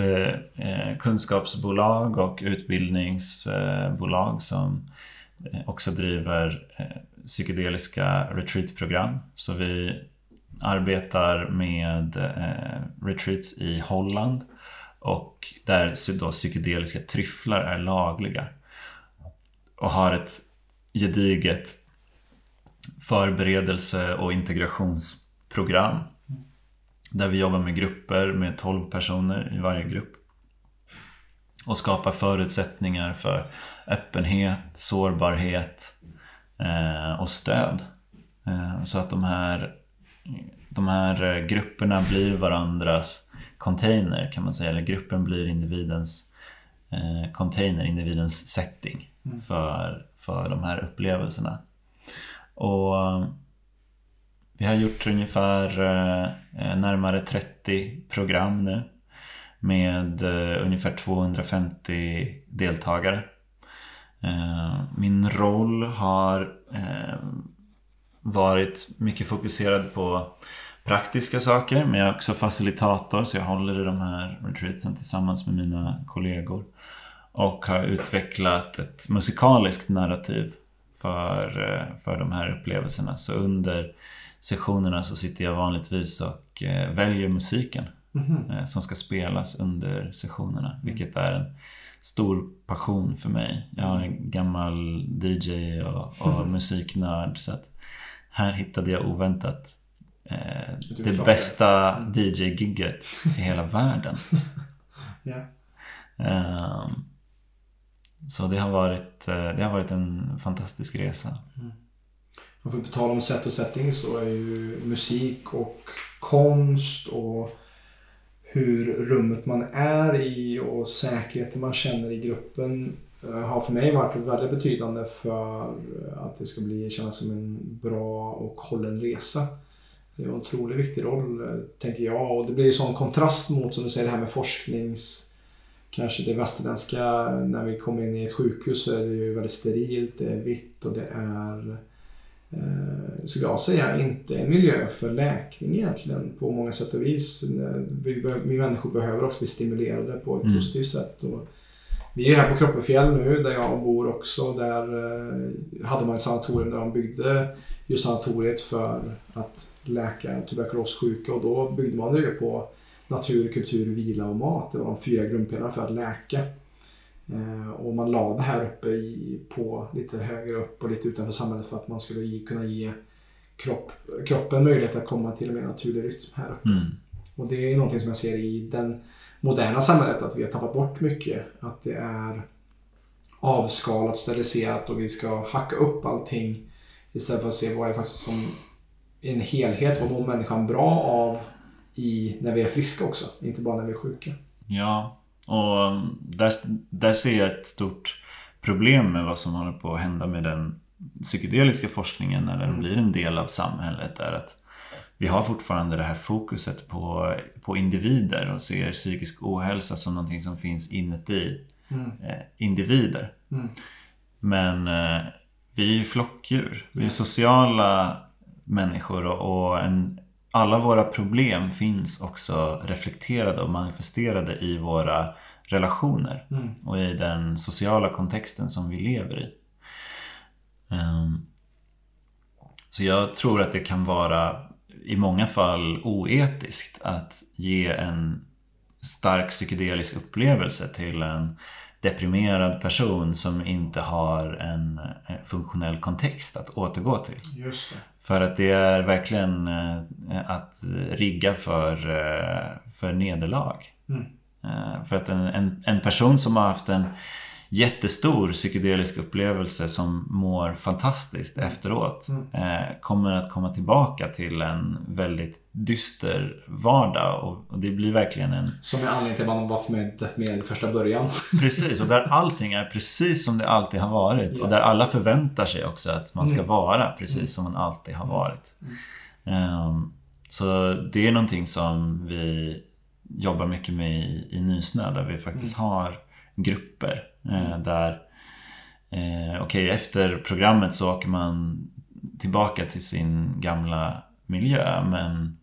kunskapsbolag och utbildningsbolag som också driver psykedeliska retreatprogram. Så vi arbetar med eh, retreats i Holland och där då psykedeliska tryfflar är lagliga. Och har ett gediget förberedelse och integrationsprogram. Där vi jobbar med grupper med 12 personer i varje grupp. Och skapar förutsättningar för öppenhet, sårbarhet, Eh, och stöd. Eh, så att de här de här grupperna blir varandras container kan man säga. Eller gruppen blir individens eh, container, individens setting mm. för, för de här upplevelserna. Och vi har gjort ungefär eh, närmare 30 program nu med eh, ungefär 250 deltagare. Eh, min roll har eh, varit mycket fokuserad på praktiska saker men jag är också facilitator så jag håller i de här retreatsen tillsammans med mina kollegor. Och har utvecklat ett musikaliskt narrativ för, för de här upplevelserna. Så under sessionerna så sitter jag vanligtvis och väljer musiken mm. som ska spelas under sessionerna. Vilket är en stor passion för mig. Jag är en gammal DJ och, och [LAUGHS] musiknörd. Så att här hittade jag oväntat eh, det bästa mm. DJ-gigget i hela [LAUGHS] världen. yeah. um, så det har, varit, eh, det har varit en fantastisk resa. Mm. Och för på tal om set och setting så är ju musik och konst och hur rummet man är i och säkerheten man känner i gruppen eh, har för mig varit väldigt betydande för eh, att det ska bli, kännas som en bra och hållen resa. Det är en otroligt viktig roll, eh, tänker jag. Och det blir ju sån kontrast mot, som du säger, det här med forsknings... Kanske det västerländska, när vi kommer in i ett sjukhus så är det ju väldigt sterilt, det är vitt och det är eh, skulle jag säga, inte en miljö för läkning egentligen på många sätt och vis. Vi, vi människor behöver också bli stimulerade på ett mm. positivt sätt. Och vi är här på Kroppefjäll nu där jag bor också. Där eh, hade man ett sanatorium där de byggde just sanatoriet för att läka tuberkulossjuka och då byggde man det på natur, kultur, vila och mat. Det var de fyra grundpelarna för att läka. Eh, och man la det här uppe i, på lite högre upp och lite utanför samhället för att man skulle ge, kunna ge kropp, kroppen möjlighet att komma till en mer naturlig rytm här uppe. Mm. Och det är någonting som jag ser i den moderna samhället att vi har tappat bort mycket. Att det är avskalat, steriliserat och vi ska hacka upp allting istället för att se vad är faktiskt som en helhet, vad mår människan bra av i, när vi är friska också, inte bara när vi är sjuka. Ja, och där, där ser jag ett stort problem med vad som håller på att hända med den psykedeliska forskningen när den mm. blir en del av samhället. Är att vi har fortfarande det här fokuset på, på individer och ser psykisk ohälsa som någonting som finns inuti mm. eh, individer. Mm. Men eh, vi är ju flockdjur. Vi är sociala människor och, och en, alla våra problem finns också reflekterade och manifesterade i våra relationer mm. och i den sociala kontexten som vi lever i. Um, så jag tror att det kan vara i många fall oetiskt att ge en stark psykedelisk upplevelse till en deprimerad person som inte har en eh, funktionell kontext att återgå till. För att det är verkligen eh, att rigga för, eh, för nederlag. Mm. För att en, en, en person som har haft en jättestor psykedelisk upplevelse som mår fantastiskt efteråt mm. eh, kommer att komma tillbaka till en väldigt dyster vardag och, och det blir verkligen en... Som är anledningen till att man var med, med första början. [LAUGHS] precis, och där allting är precis som det alltid har varit och där alla förväntar sig också att man ska mm. vara precis mm. som man alltid har mm. varit. Um, så det är någonting som vi jobbar mycket med i, i Nysnö där vi faktiskt har grupper Eh, mm. Där, eh, okay, efter programmet så åker man tillbaka till sin gamla miljö men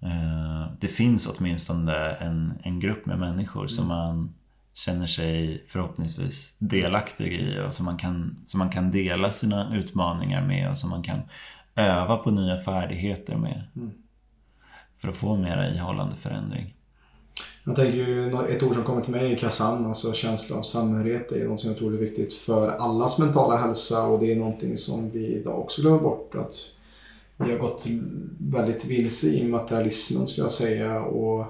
eh, det finns åtminstone en, en grupp med människor mm. som man känner sig förhoppningsvis delaktig i och som man, kan, som man kan dela sina utmaningar med och som man kan öva på nya färdigheter med. Mm. För att få mera ihållande förändring. Jag tänker ju, ett ord som kommer till mig är kassan, alltså känsla av samhörighet. Det är något som jag tror är viktigt för allas mentala hälsa och det är någonting som vi idag också glömmer bort. Att vi har gått väldigt vilse i materialismen skulle jag säga och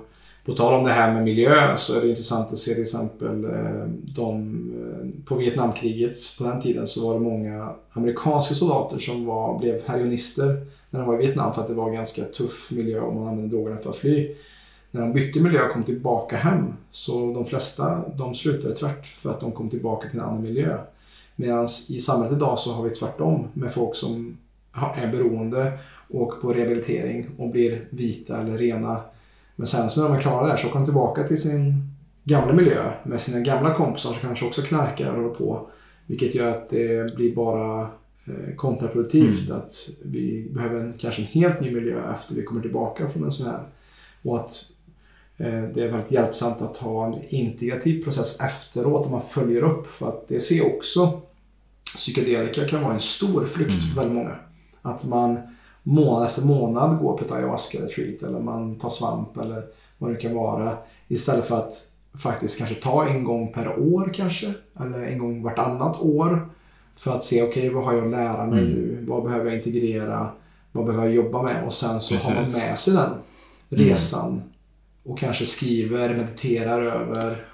På tal om det här med miljö så är det intressant att se till exempel eh, de, eh, på Vietnamkriget på den tiden så var det många amerikanska soldater som var, blev heroinister när de var i Vietnam för att det var ganska tuff miljö och man använde drogerna för att fly. När de bytte miljö och kom tillbaka hem så de flesta de slutade tvärt för att de kom tillbaka till en annan miljö. Medan i samhället idag så har vi tvärtom med folk som är beroende och på rehabilitering och blir vita eller rena. Men sen så när de är klara där så kommer de tillbaka till sin gamla miljö med sina gamla kompisar som kanske också knarkar och håller på. Vilket gör att det blir bara eh, kontraproduktivt mm. att vi behöver en, kanske en helt ny miljö efter vi kommer tillbaka från en sån här. Och att det är väldigt hjälpsamt att ha en integrativ process efteråt där man följer upp. För att det ser också psykedelika kan vara en stor flykt mm. för väldigt många. Att man månad efter månad går på ett ayahuasca-retreat eller man tar svamp eller vad det kan vara. Istället för att faktiskt kanske ta en gång per år kanske. Eller en gång vartannat år. För att se, okej okay, vad har jag att lära mig mm. nu? Vad behöver jag integrera? Vad behöver jag jobba med? Och sen så Precis. har man med sig den resan. Och kanske skriver, mediterar över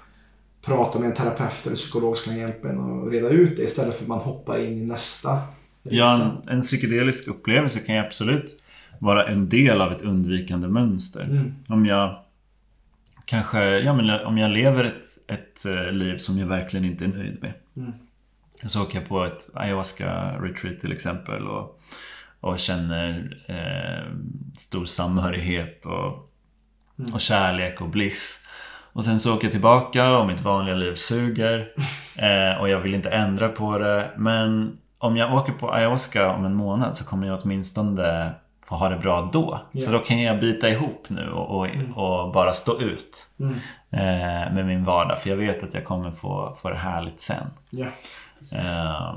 prata med en terapeut eller psykolog som kan hjälpa en att reda ut det istället för att man hoppar in i nästa Ja, en, en psykedelisk upplevelse kan ju absolut vara en del av ett undvikande mönster. Mm. Om jag kanske, ja men om jag lever ett, ett eh, liv som jag verkligen inte är nöjd med. Mm. Så åker jag på ett ayahuasca-retreat till exempel och, och känner eh, stor samhörighet och, mm. och kärlek och bliss. Och sen så åker jag tillbaka och mitt vanliga liv suger. [LAUGHS] Eh, och jag vill inte ändra på det. Men om jag åker på ayahuasca om en månad så kommer jag åtminstone få ha det bra då. Yeah. Så då kan jag bita ihop nu och, och, mm. och bara stå ut mm. eh, med min vardag. För jag vet att jag kommer få, få det härligt sen. Yeah. Eh,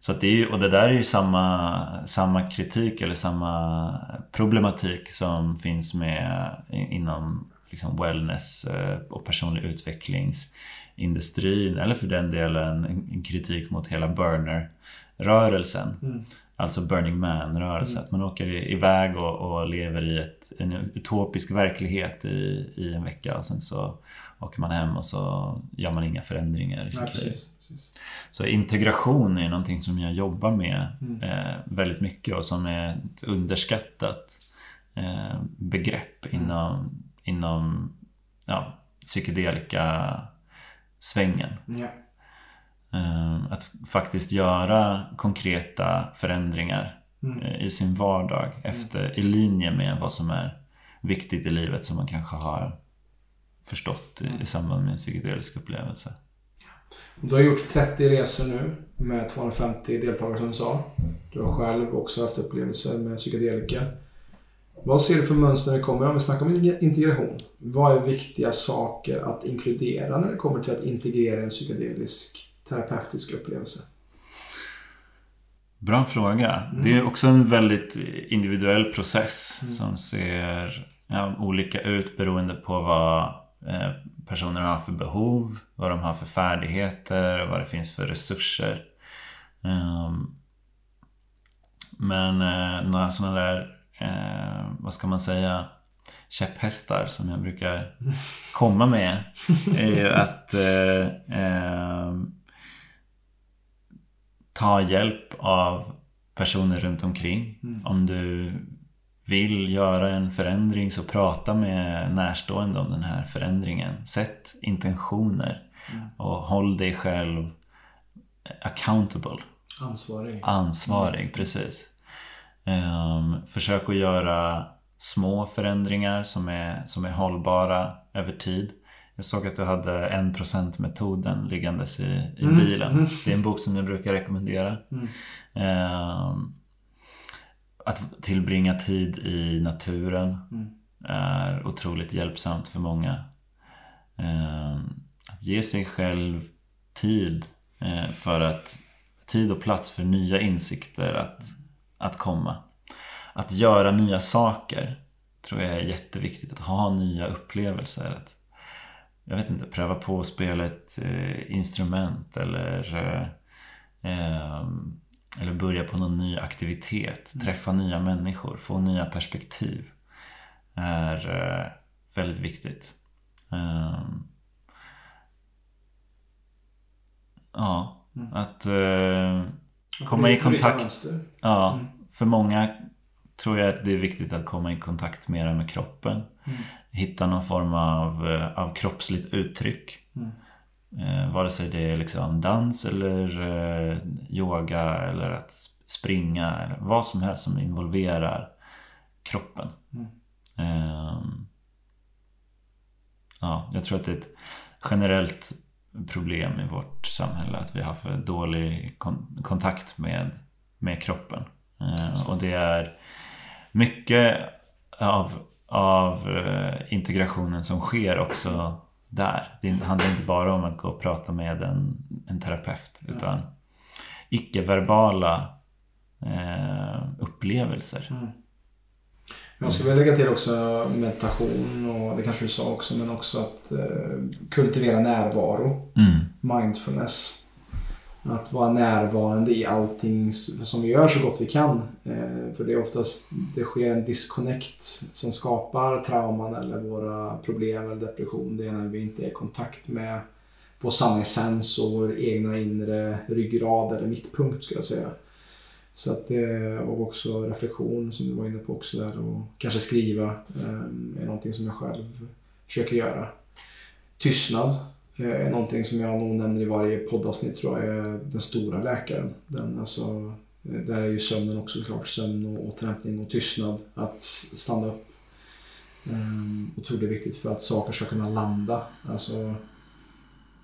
så det är, och det där är ju samma, samma kritik eller samma problematik som finns med inom liksom wellness eh, och personlig utvecklingsindustrin eller för den delen en kritik mot hela burner-rörelsen. Mm. Alltså Burning Man-rörelsen. Mm. Att man åker iväg och, och lever i ett, en utopisk verklighet i, i en vecka och sen så åker man hem och så gör man inga förändringar i sitt liv. Precis. Så integration är någonting som jag jobbar med mm. eh, väldigt mycket och som är ett underskattat eh, begrepp mm. inom inom ja, psykedelika-svängen. Ja. Ehm, att faktiskt göra konkreta förändringar mm. Eh, i sin vardag efter, mm. i linje med vad som är viktigt i livet som man kanske har förstått i, i samband med en psykedelisk upplevelse. Du har gjort 30 resor nu med 250 deltagare som du sa. Du har själv också haft upplevelser med psykedelika. Vad ser du för mönster när det kommer, om vi snackar om integration? Vad är viktiga saker att inkludera när det kommer till att integrera en psykedelisk terapeutisk upplevelse? Bra fråga. Mm. Det är också en väldigt individuell process mm. som ser ja, olika ut beroende på vad eh, personer har för behov, vad de har för färdigheter, vad det finns för resurser. Um, men eh, några sådana där eh, vad ska man säga, käpphästar som jag brukar komma med är ju [LAUGHS] att eh, eh, ta hjälp av personer runt omkring. Mm. Om du vill göra en förändring så prata med närstående om den här förändringen. Sätt intentioner mm. och håll dig själv accountable. Ansvarig. Ansvarig, mm. precis. Um, försök att göra små förändringar som är, som är hållbara över tid. Jag såg att du hade 1% metoden liggandes i, i mm. bilen. Mm. Det är en bok som jag brukar rekommendera. Mm. Um, att tillbringa tid i naturen mm. är otroligt hjälpsamt för många. Um, att ge sig själv tid uh, för att tid och plats för nya insikter. Att att komma. Att göra nya saker tror jag är jätteviktigt. Att ha nya upplevelser. Att, jag vet inte, pröva på att spela ett eh, instrument eller eh, eller börja på någon ny aktivitet. Träffa nya människor, få nya perspektiv. Är, väldigt viktigt. Ehm, ja, Mm. att eh, komma i kontakt. Ja, Mm. för många tror jag att det är viktigt att komma i kontakt mera med kroppen. Mm. Hitta någon form av, eh, av kroppsligt uttryck. Eh, vare sig det är liksom dans eller eh, yoga eller att sp- springa eller vad som helst som involverar kroppen. Mm. Ehm, ja, jag tror att det är ett generellt problem i vårt samhälle att vi har för dålig kon- kontakt med, med kroppen. Eh, och det är mycket av, av eh, integrationen som sker också där. Det handlar inte bara om att gå och prata med en, en terapeut utan icke-verbala eh, upplevelser. Mm. Jag skulle vilja lägga till också meditation och det kanske du sa också men också att eh, kultivera närvaro. Mm. Mindfulness. Att vara närvarande i allting som vi gör så gott vi kan. Eh, för det är oftast det sker en disconnect som skapar trauman eller våra problem eller depression. Det är när vi inte är i kontakt med vår sanna essens och vår egna inre ryggrad eller mittpunkt skulle jag säga. Så att det, och också reflektion som du var inne på också där och kanske skriva eh, är någonting som jag själv försöker göra. Tystnad eh, någonting som jag nog nämner i varje poddavsnitt tror jag är den stora läkaren. Den, alltså, eh, där är ju sömnen också såklart. Sömn och återhämtning och tystnad. Att stanna upp. Um, otroligt viktigt för att saker ska kunna landa. Alltså,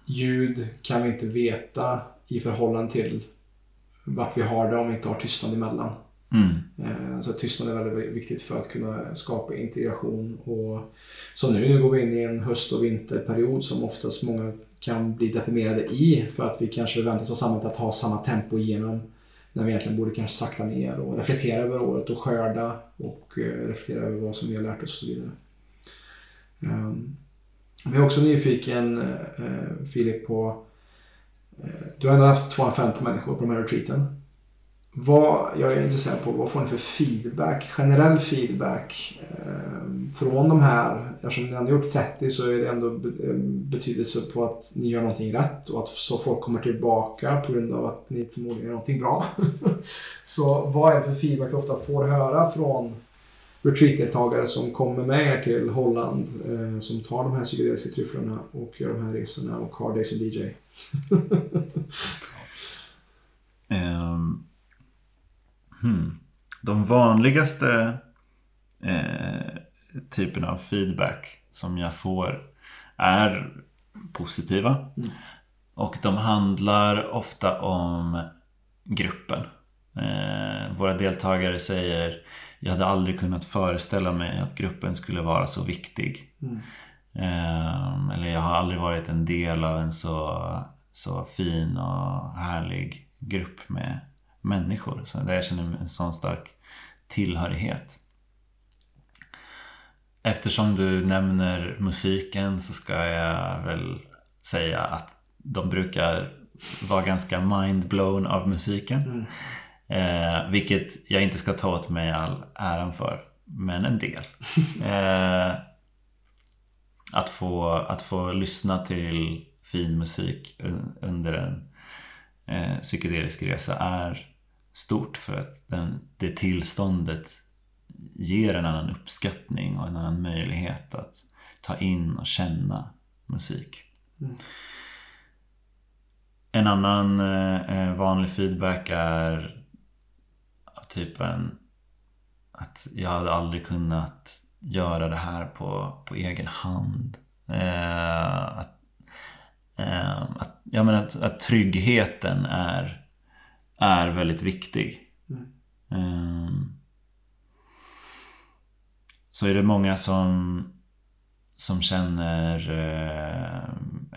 ljud kan vi inte veta i förhållande till vart vi har det om vi inte har tystnad emellan. Mm. Eh, så tystnad är väldigt viktigt för att kunna skapa integration. Och som nu, nu går vi in i en höst och vinterperiod som oftast många kan bli deprimerade i för att vi kanske väntas av samhället att ha samma tempo igenom när vi egentligen borde kanske sakta ner och reflektera över året och skörda och eh, reflektera över vad som vi har lärt oss och så vidare. Ehm, vi är också nyfiken, eh, Filip, på... Du har ändå haft 250 människor på de här retreaten. Vad, jag är intresserad på vad får ni för feedback, generell feedback eh, från de här, eftersom ni ändå gjort 30 så är det ändå ehm, betydelse på att ni gör någonting rätt och att så folk kommer tillbaka på grund av att ni förmodligen gör någonting bra. [LAUGHS] så vad är det för feedback du ofta får höra från retreatdeltagare som kommer med er till Holland eh, som tar de här psykedeliska tryfflorna och gör de här resorna och har dig som DJ? um. [LAUGHS] Ehm, hmm. De vanligaste eh, typerna av feedback som jag får är positiva. Mm. Och de handlar ofta om gruppen. Eh, våra deltagare säger Jag hade aldrig kunnat föreställa mig att gruppen skulle vara så viktig. Mm. Eh, eller jag har aldrig varit en del av en så, så fin och härlig grupp med människor. Så där jag känner en sån stark tillhörighet. Eftersom du nämner musiken så ska jag väl säga att de brukar vara ganska mindblown av musiken. Mm. Eh, vilket jag inte ska ta åt mig all äran för. Men en del. [LAUGHS] Eh, att, få, att få lyssna till fin musik un- under en eh, psykedelisk resa är stort för att den, det tillståndet ger en annan uppskattning och en annan möjlighet att ta in och känna musik. Mm. En annan eh, vanlig feedback är av typen att jag hade aldrig kunnat göra det här på, på egen hand. Eh, att, eh, att, jag menar att, att tryggheten är, är väldigt viktig. Mm. Eh, så är det många som, som känner eh,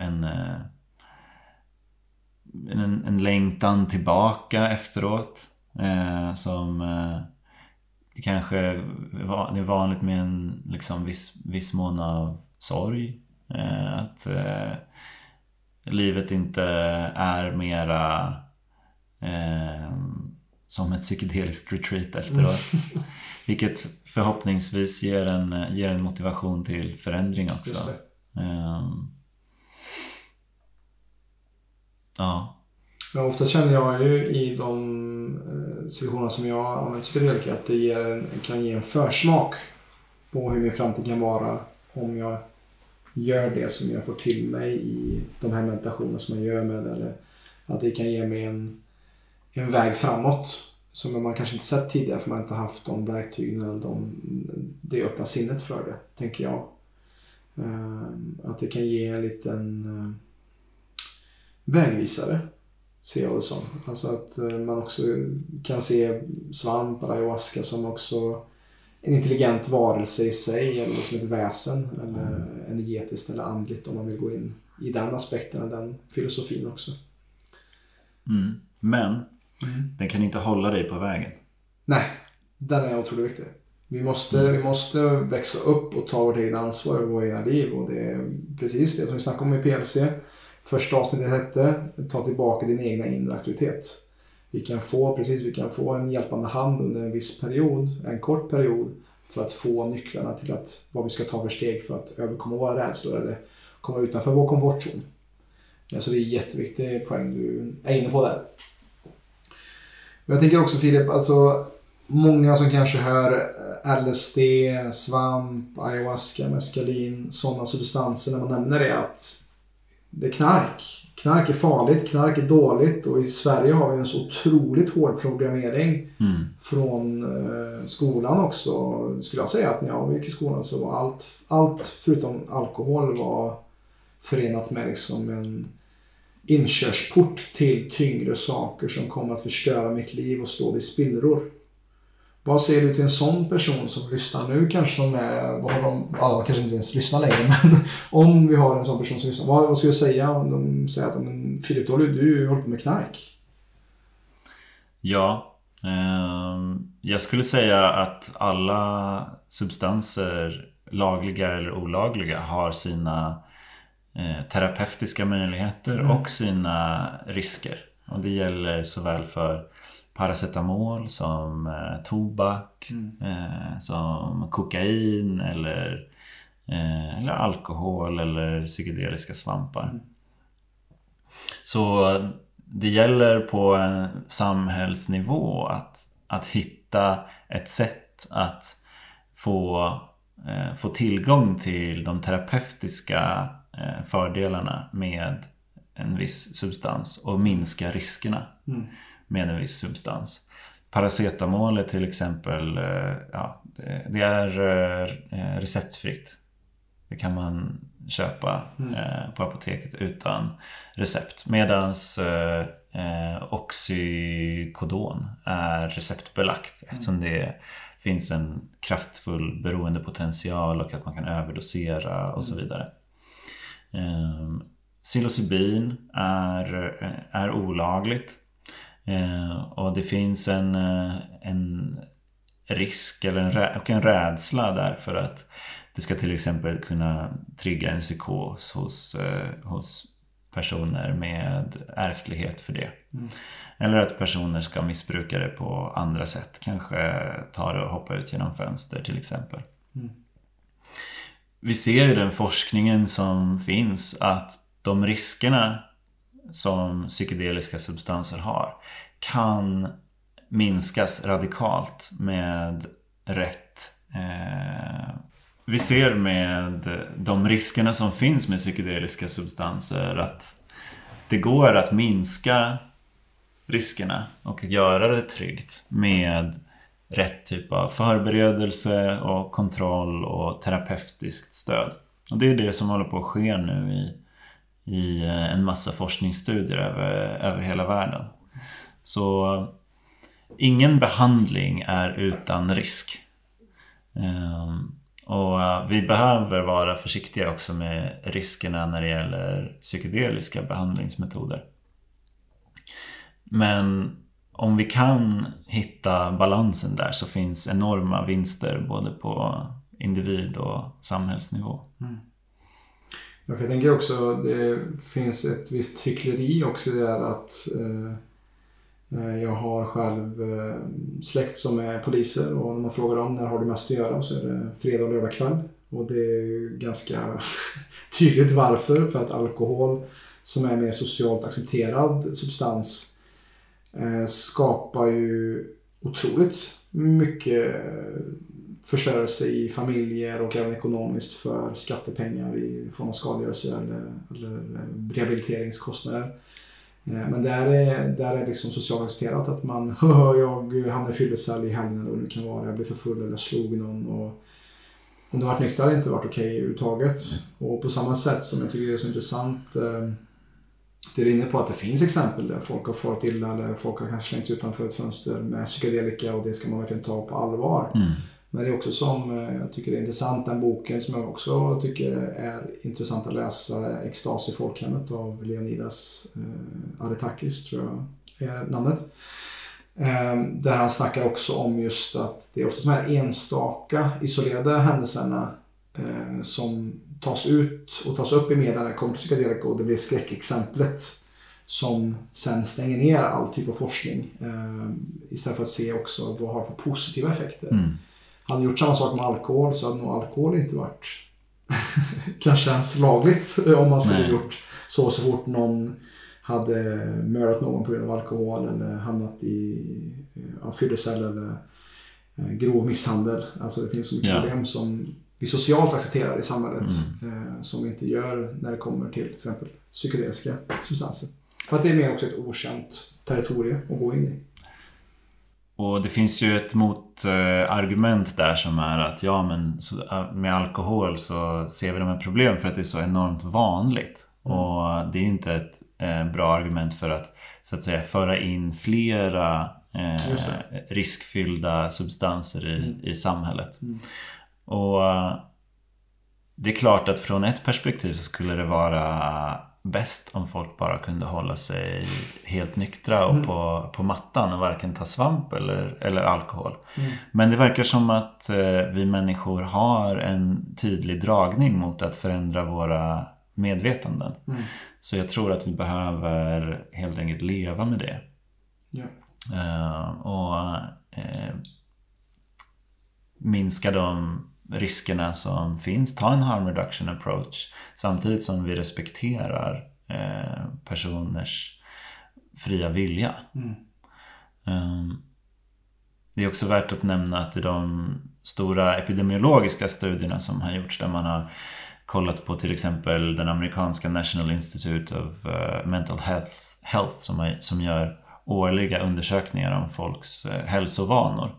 en, eh, en, en längtan tillbaka efteråt. Eh, som eh, det kanske är vanligt med en liksom, viss, viss mån av sorg. Att livet inte är mera eh, som ett psykedeliskt retreat efteråt. [LAUGHS] Vilket förhoppningsvis ger en, ger en motivation till förändring också. Um, ja. Men ofta känner jag ju i de eh, situationer som jag använder psykedelika att det ger kan ge en försmak på hur min framtid kan vara om jag gör det som jag får till mig i de här meditationerna som jag gör med eller att det kan ge mig en, en väg framåt som man kanske inte sett tidigare för man inte haft de verktygen eller de, det öppna sinnet för det, tänker jag. Eh, att det kan ge en liten eh, vägvisare, ser jag det som. Alltså att eh, man också kan se svamp eller ayahuasca som också en intelligent varelse i sig eller som ett väsen eller energetiskt eller andligt om man vill gå in i den aspekten och den filosofin också. Mm. Men mm. den kan inte hålla dig på vägen. Nej, den är otroligt viktig. Vi måste, mm. vi måste växa upp och ta vårt eget ansvar över våra egna liv och det är precis det som vi snackade om i PLC. Första avsnittet hette Ta tillbaka din egna inre aktivitet. Vi kan få, precis, vi kan få en hjälpande hand under en viss period, en kort period, för att få nycklarna till att, vad vi ska ta för steg för att överkomma våra rädslor eller komma utanför vår komfortzon. Så det är en jätteviktig poäng du är inne på där. Jag tänker också Filip, alltså många som kanske hör eh, LSD, svamp, ayahuasca, meskalin, sådana substanser när man nämner det att det är knark. Knark är farligt, knark är dåligt och i Sverige har vi en så otroligt hård programmering mm. från eh, skolan också. Skulle jag säga att när jag gick i skolan så var allt, allt förutom alkohol var förenat med liksom en inkörsport till tyngre saker som kommer att förstöra mitt liv och slå det i spillror. Vad säger du till en sån person som lyssnar nu kanske som är, vad har de, alla kanske inte ens lyssnar längre, [LAUGHS] men om vi har en sån person som lyssnar, vad, vad ska jag säga om de säger att men Filip, du, du håller på med knark? Ja, eh, jag skulle säga att alla substanser, lagliga eller olagliga, har sina eh, terapeutiska möjligheter mm. och sina risker. Och det gäller såväl för paracetamol som eh, tobak, mm. eh, som kokain eller, eh, eller alkohol eller psykedeliska svampar. Mm. Så det gäller på en samhällsnivå att, att hitta ett sätt att få, eh, få tillgång till de terapeutiska fördelarna med en viss substans och minska riskerna. Mm med en viss substans. Paracetamol är till exempel eh, ja, det är eh, receptfritt. Det kan man köpa mm. Eh, på apoteket utan recept. Medans eh, oxykodon är receptbelagt eftersom mm. det finns en kraftfull beroendepotential och att man kan överdosera och så mm. vidare. Eh, psilocybin är, är olagligt Eh, och det finns en, eh, en risk eller en, och en rädsla där för att det ska till exempel kunna trigga en psykos hos, eh, hos personer med ärftlighet för det. Mm. Eller att personer ska missbruka det på andra sätt. Kanske ta det och hoppa ut genom fönster till exempel. Mm. Vi ser i den forskningen som finns att de riskerna som psykedeliska substanser har kan minskas radikalt med rätt eh, vi ser med de riskerna som finns med psykedeliska substanser att det går att minska riskerna och göra det tryggt med rätt typ av förberedelse och kontroll och terapeutiskt stöd. Och det är det som håller på att ske nu i i eh, en massa forskningsstudier över, över hela världen. Så eh, ingen behandling är utan risk. Ehm, och eh, vi behöver vara försiktiga också med riskerna när det gäller psykedeliska behandlingsmetoder. Men om vi kan hitta balansen där så finns enorma vinster både på individ och samhällsnivå. Mm. Jag tänker också det finns ett visst hyckleri också i det här att eh, Eh, jag har själv eh, släkt som är poliser och när man frågar dem när har du mest att göra så är det fredag och lördag kväll. Och det är ganska [LAUGHS] tydligt varför. För att alkohol som är mer socialt accepterad substans Eh, skapar ju otroligt mycket förstörelse i familjer och även ekonomiskt för skattepengar i form av skadegörelse eller, eller eh, rehabiliteringskostnader. Eh, men där är, där är liksom socialt accepterat att man [LAUGHS] jag hamnade i fyllecell i helgen eller vad det nu kan vara. Jag blev för full eller slog någon. Och om du varit nykter hade det inte varit okej okay överhuvudtaget. Och på samma sätt som jag tycker det är så intressant det är inne på att det finns exempel där folk har farit illa eller folk har kanske slängts utanför ett fönster med psykedelika och det ska man verkligen ta på allvar. Mm. Men det är också som eh, jag tycker är intressant, den boken som jag också tycker är intressant att läsa, Extas i folkhemmet av Leonidas eh, Aretakis, tror jag är namnet. Eh, där han snackar också om just att det är ofta de här enstaka isolerade händelserna eh, som tas ut och tas upp i media när det kommer till psykedelika och det blir skräckexemplet som sen stänger ner all typ av forskning eh, istället för att se också vad det har för positiva effekter. Mm. Hade gjort samma sak med alkohol så hade nog alkohol inte varit [LAUGHS] kanske ens lagligt om man skulle Nej. gjort så så fort någon hade mördat någon på grund av alkohol eller hamnat i ja, fyllecell eller eh, grov misshandel. Alltså det finns så mycket ja. problem som vi socialt accepterar i samhället mm. eh, som vi inte gör när det kommer till till exempel psykedeliska substanser. För att det är mer också ett okänt territorium att gå in i. Och det finns ju ett motargument där som är att ja men med alkohol så ser vi de här problem för att det är så enormt vanligt. Mm. Och det är inte ett eh, bra argument för att så att säga föra in flera eh, riskfyllda substanser i, mm. i samhället. Mm. Och det är klart att från ett perspektiv så skulle det vara bäst om folk bara kunde hålla sig helt nyktra och mm. på, på mattan och varken ta svamp eller, eller alkohol. Mm. Men det verkar som att eh, vi människor har en tydlig dragning mot att förändra våra medvetanden. Mm. Så jag tror att vi behöver helt enkelt leva med det. Ja. Uh, och uh, minska de riskerna som finns. Ta en harm reduction approach samtidigt som vi respekterar eh, personers fria vilja. Mm. Um, det är också värt att nämna att i de stora epidemiologiska studierna som har gjorts där man har kollat på till exempel den amerikanska National Institute of uh, Mental Health, Health som, är, som gör årliga undersökningar om folks uh, hälsovanor.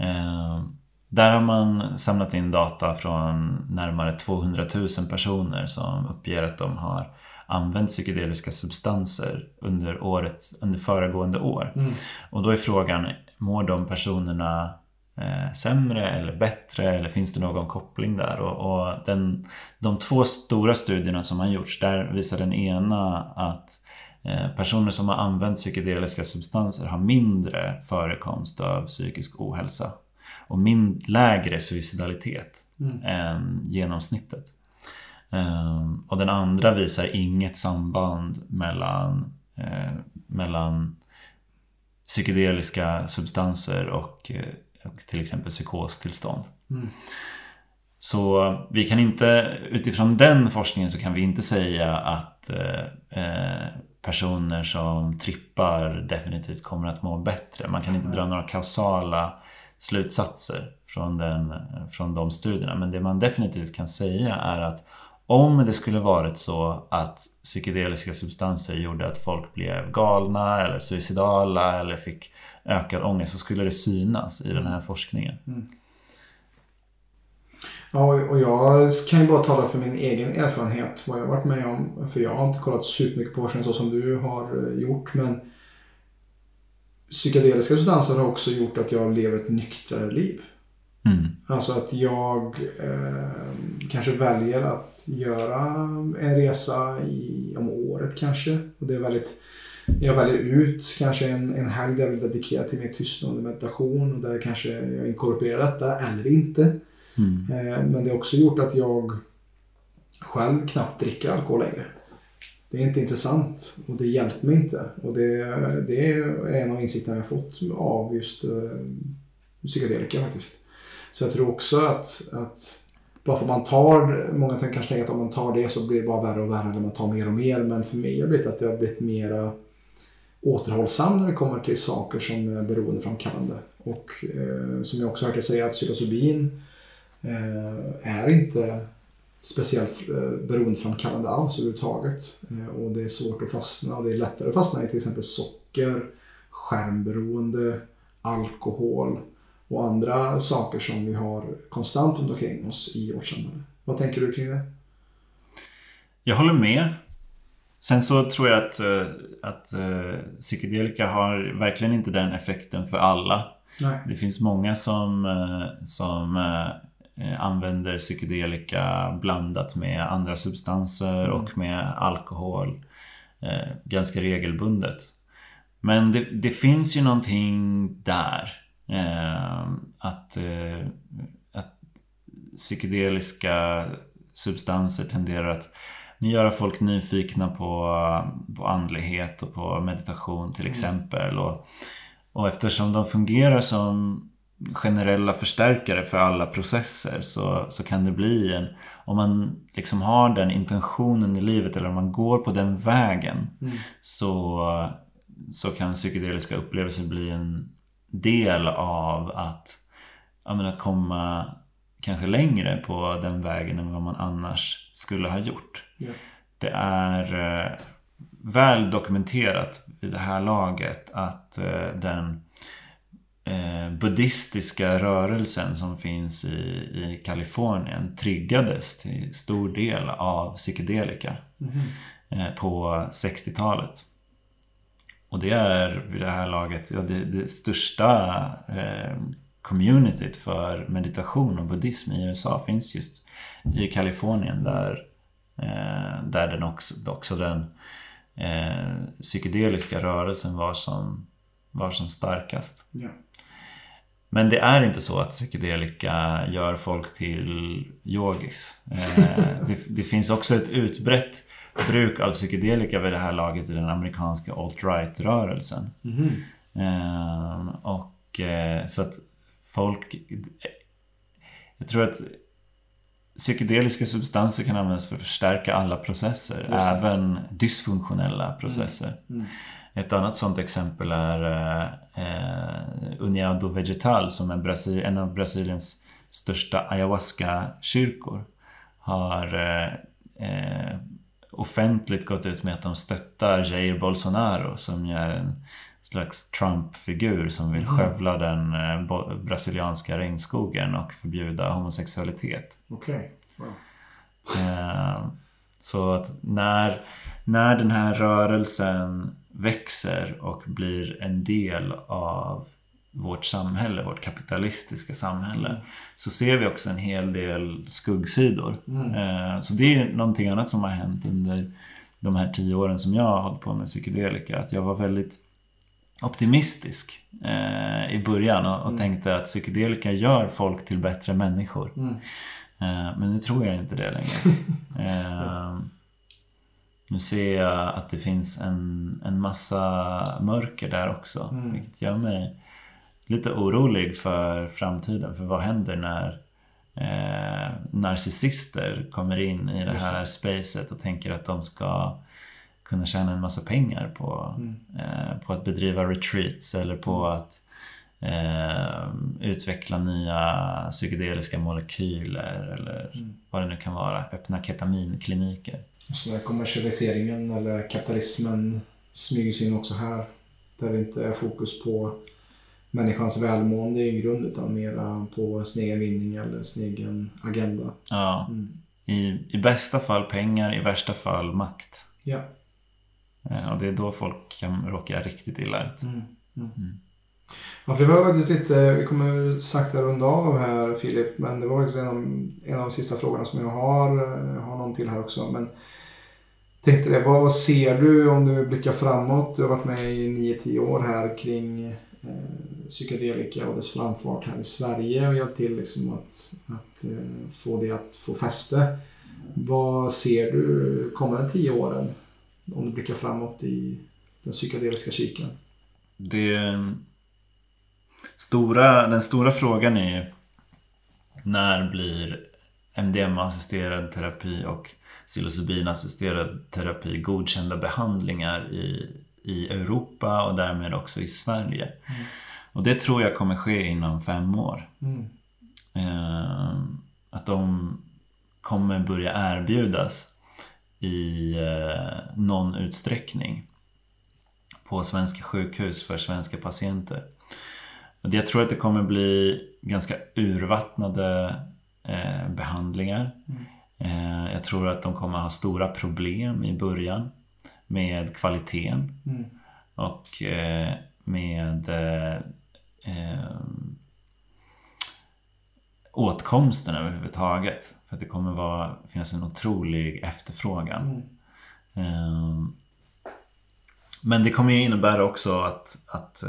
Uh, där har man samlat in data från närmare 200 000 personer som uppger att de har använt psykedeliska substanser under, året, under föregående år. Mm. Och då är frågan, mår de personerna eh, sämre eller bättre eller finns det någon koppling där? Och, och den, de två stora studierna som har gjorts, där visar den ena att eh, personer som har använt psykedeliska substanser har mindre förekomst av psykisk ohälsa och min lägre suicidalitet mm. än genomsnittet. Um, och den andra visar inget samband mellan, eh, mellan psykedeliska substanser och, eh, och till exempel psykostillstånd. Mm. Så vi kan inte, utifrån den forskningen så kan vi inte säga att eh, eh personer som trippar definitivt kommer att må bättre. Man kan inte dra några kausala slutsatser från, den, från de studierna. Men det man definitivt kan säga är att om det skulle varit så att psykedeliska substanser gjorde att folk blev galna eller suicidala eller fick ökad ångest så skulle det synas i den här forskningen. Mm. Ja, och jag kan ju bara tala för min egen erfarenhet, vad jag har varit med om. För jag har inte kollat supermycket på forskning så som du har eh, gjort, men psykedeliska substanser har också gjort att jag lever ett nyktrare liv. Mm. Alltså att jag eh, kanske väljer att göra en resa i, om året kanske. Och det är väldigt, jag väljer ut kanske en, en helg där jag vill dedikera till mer tystnad och meditation. Och där kanske jag inkorporerar detta eller inte. Mm. Eh, men det har också gjort att jag själv knappt dricker alkohol längre det är inte intressant och det hjälper mig inte. Och det, det är en av insikterna jag fått av just uh, psykedelika faktiskt. Så jag tror också att, att bara för att man tar, många kanske tänker att om man tar det så blir det bara värre och värre när man tar mer och mer. Men för mig har det blivit att det har blivit mera återhållsam när det kommer till saker som är beroendeframkallande. Och eh, som jag också hört dig säga att psilocybin eh, är inte speciellt eh, beroendeframkallande alls överhuvudtaget. Eh, och det är svårt att fastna och det är lättare att fastna i till exempel socker, skärmberoende, alkohol och andra saker som vi har konstant runt omkring oss i vårt samhälle. Vad tänker du kring det? Jag håller med. Sen så tror jag att, eh, att psykedelika har verkligen inte den effekten för alla. Nej. Det finns många som, som använder psykedelika blandat med andra substanser mm. och med alkohol eh, ganska regelbundet. Men det, det, finns ju någonting där. Eh, att, eh, att psykedeliska substanser tenderar att göra folk nyfikna på, på andlighet och på meditation till mm. exempel. Och, och eftersom de fungerar som generella förstärkare för alla processer så, så kan det bli en... Om man liksom har den intentionen i livet eller om man går på den vägen mm. så, så kan psykedeliska upplevelser bli en del av att, menar, att komma kanske längre på den vägen än vad man annars skulle ha gjort. Yeah. Det är eh, väl dokumenterat i det här laget att eh, den eh, buddhistiska rörelsen som finns i, i Kalifornien triggades till stor del av psykedelika mm. eh, på 60-talet. Och det är vid det här laget ja, det, det största eh, communityt för meditation och buddhism i USA finns just i Kalifornien där, eh, där den också, också den eh, psykedeliska rörelsen var som, var som starkast. Ja. Men det är inte så att psykedelika gör folk till yogis. Eh, [LAUGHS] det, det, finns också ett utbrett bruk av psykedelika vid det här laget i den amerikanska alt-right-rörelsen. Mm. Och eh, så att folk... Jag tror att psykedeliska substanser kan användas för att förstärka alla processer, även dysfunktionella processer. Mm. Mm. Ett annat sånt exempel är eh, Uniado Vegetal som är Brasil, en av Brasiliens största ayahuasca-kyrkor. Har eh, eh, offentligt gått ut med att de stöttar Jair Bolsonaro som är en slags Trump-figur som vill mm. skövla den eh, brasilianska regnskogen och förbjuda homosexualitet. Okay. Wow. Eh, så att när, när den här rörelsen växer och blir en del av vårt samhälle, vårt kapitalistiska samhälle, mm. så ser vi också en hel del skuggsidor. Mm. Eh, så det är någonting annat som har hänt under de här tio åren som jag har hållit på med psykedelika. Att jag var väldigt optimistisk eh, i början och, och mm. tänkte att psykedelika gör folk till bättre människor. Mm. Eh, men nu tror jag inte det längre. [LAUGHS] Nu ser jag att det finns en, en massa mörker där också. Mm. Vilket gör mig lite orolig för framtiden. För vad händer när eh, narcissister kommer in i det här spacet och tänker att de ska kunna tjäna en massa pengar på, mm. eh, på att bedriva retreats eller på mm. att eh, utveckla nya psykedeliska molekyler eller mm. vad det nu kan vara. Öppna ketaminkliniker. Så där kommersialiseringen eller kapitalismen smyger sig in också här. Där det inte är fokus på människans välmående i grund utan mera på sin egen vinning eller sin egen agenda. Ja. Mm. I, I bästa fall pengar, i värsta fall makt. Ja. Och det är då folk kan råka riktigt illa ut. Mm. Mm. mm. Ja, för det var faktiskt lite, vi kommer sakta runda av här Filip, men det var faktiskt en av, en av de sista frågorna som jag har, jag har någon till här också. Men tänkte det, vad ser du om du blickar framåt? Du har varit med i 9-10 år här kring eh, psykedelika och dess framfart här i Sverige och hjälpt till liksom att, att eh, få det att få fäste. Vad ser du kommande 10 åren om du blickar framåt i den psykedeliska kiken? Det stora, den stora frågan är när blir MDMA-assisterad terapi och psilocybin-assisterad terapi godkända behandlingar i, i Europa och därmed också i Sverige. Mm. Och det tror jag kommer ske inom fem år. Mm. Eh, att de kommer börja erbjudas i eh, någon utsträckning på svenska sjukhus för svenska patienter. Jag tror att det kommer bli ganska urvattnade eh, behandlingar. Mm. Eh, jag tror att de kommer ha stora problem i början med kvaliteten mm. och eh, med eh, åtkomsten överhuvudtaget. För att det kommer vara, finnas en otrolig efterfrågan. Mm. Eh, men det kommer ju innebära också att, att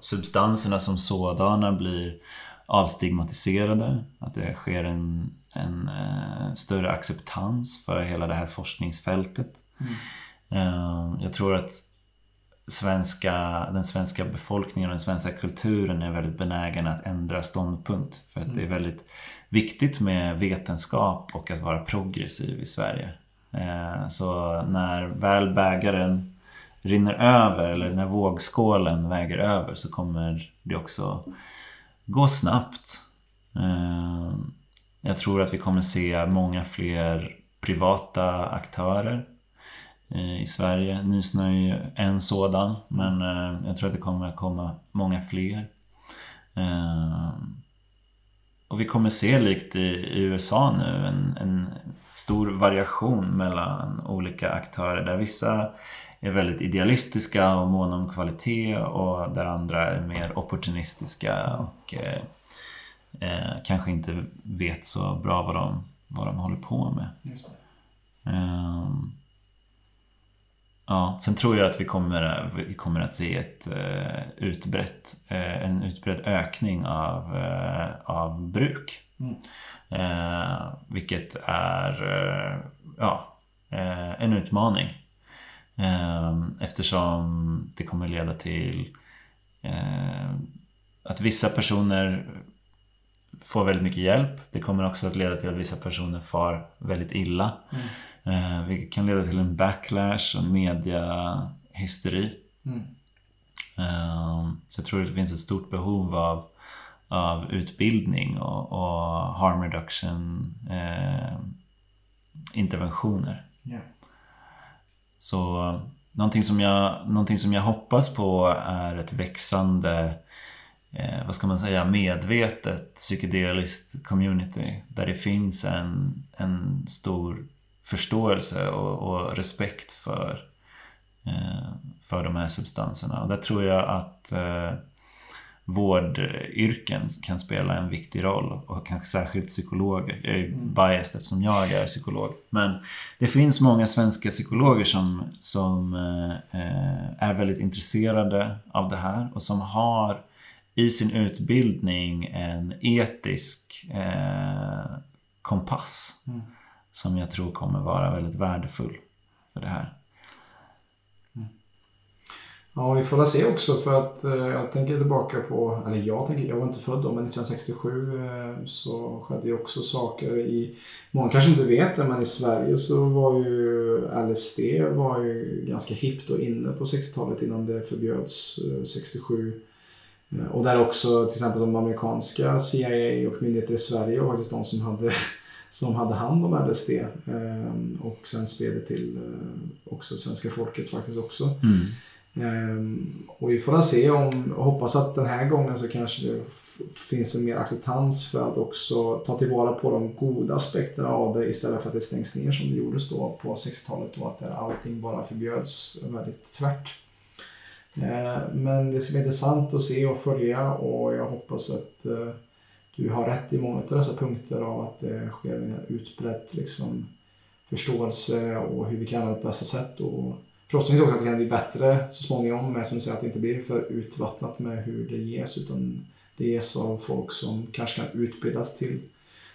substanserna som sådana blir avstigmatiserade. Att det sker en, en eh, större acceptans för hela det här forskningsfältet. Mm. Jag tror att svenska, den svenska befolkningen och den svenska kulturen är väldigt benägen att ändra ståndpunkt. För att mm. det är mm. väldigt viktigt med vetenskap och att vara progressiv i Sverige. Eh, så när väl bägaren rinner över eller när vågskålen väger över så kommer det också gå snabbt. Jag tror att vi kommer se många fler privata aktörer eh, i Sverige. Nysnö är ju en sådan men eh, jag tror att det kommer komma många fler. Eh, och vi kommer se likt i USA nu en, en stor variation mellan olika aktörer där vissa är väldigt idealistiska och måna om kvalitet och där andra är mer opportunistiska och eh, eh, kanske inte vet så bra vad de, vad de håller på med. Um, ja, sen tror jag att vi kommer, vi kommer att se ett, uh, utbrett, uh, en utbredd ökning av, uh, av bruk. Mm. Eh, vilket är eh, ja, eh, en utmaning. Eh, eftersom det kommer leda till eh, att vissa personer får väldigt mycket hjälp. Det kommer också att leda till att vissa personer far väldigt illa. Mm. Eh, vilket kan leda till en backlash och mediahysteri. Mm. Så jag tror att det finns ett stort behov av av utbildning och, och harm reduction eh, interventioner. Yeah. Så någonting som, jag, någonting som jag hoppas på är ett växande eh, vad ska man säga, medvetet psykedeliskt community där det finns en, en stor förståelse och, och respekt för, eh, för de här substanserna. Och där tror jag att eh, vårdyrken kan spela en viktig roll och kanske särskilt psykologer. Jag är mm. biased eftersom jag är psykolog. Men det finns många svenska psykologer som, som eh, är väldigt intresserade av det här och som har i sin utbildning en etisk eh, kompass mm. som jag tror kommer vara väldigt värdefull för det här. Ja, vi får väl se också för att eh, jag tänker tillbaka på, eller jag tänker, jag var inte född då, men 1967 eh, så skedde ju också saker i, många kanske inte vet det, men i Sverige så var ju LSD var ju ganska hippt och inne på 60-talet innan det förbjöds eh, 67. Eh, och där också till exempel de amerikanska CIA och myndigheter i Sverige var faktiskt de som hade [LAUGHS] som hade hand om LSD eh, och sen spred det till eh, också svenska folket faktiskt också. Mm. Ehm, och vi får se om, och hoppas att den här gången så kanske det finns en mer acceptans för att också ta tillvara på de goda aspekterna av det istället för att det stängs ner som det gjordes då på 60-talet och att där allting bara förbjöds väldigt tvärt. Eh, men det ska bli intressant att se och följa och jag hoppas att eh, du har rätt i många av dessa punkter av att det sker en utbredd liksom, förståelse och hur vi kan använda det på bästa sätt. Och Förhoppningsvis också att det kan bli bättre så småningom med som du säger att det inte blir för utvattnat med hur det ges utan det ges av folk som kanske kan utbildas till,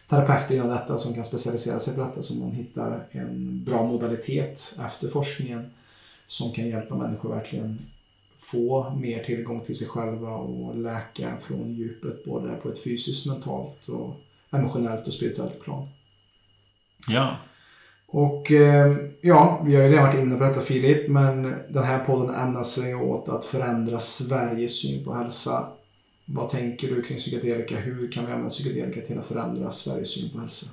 terapeuter inom detta som kan specialisera sig på detta så man hittar en bra modalitet efter forskningen som kan hjälpa människor verkligen få mer tillgång till sig själva och läka från djupet både på ett fysiskt, mentalt och emotionellt och spirituellt plan. Ja. Och eh, ja, vi har ju redan varit inne på detta Filip, men den här podden ämnar sig åt att förändra Sveriges syn på hälsa. Vad tänker du kring psykedelika? Hur kan vi använda psykedelika till att förändra Sveriges syn på hälsa?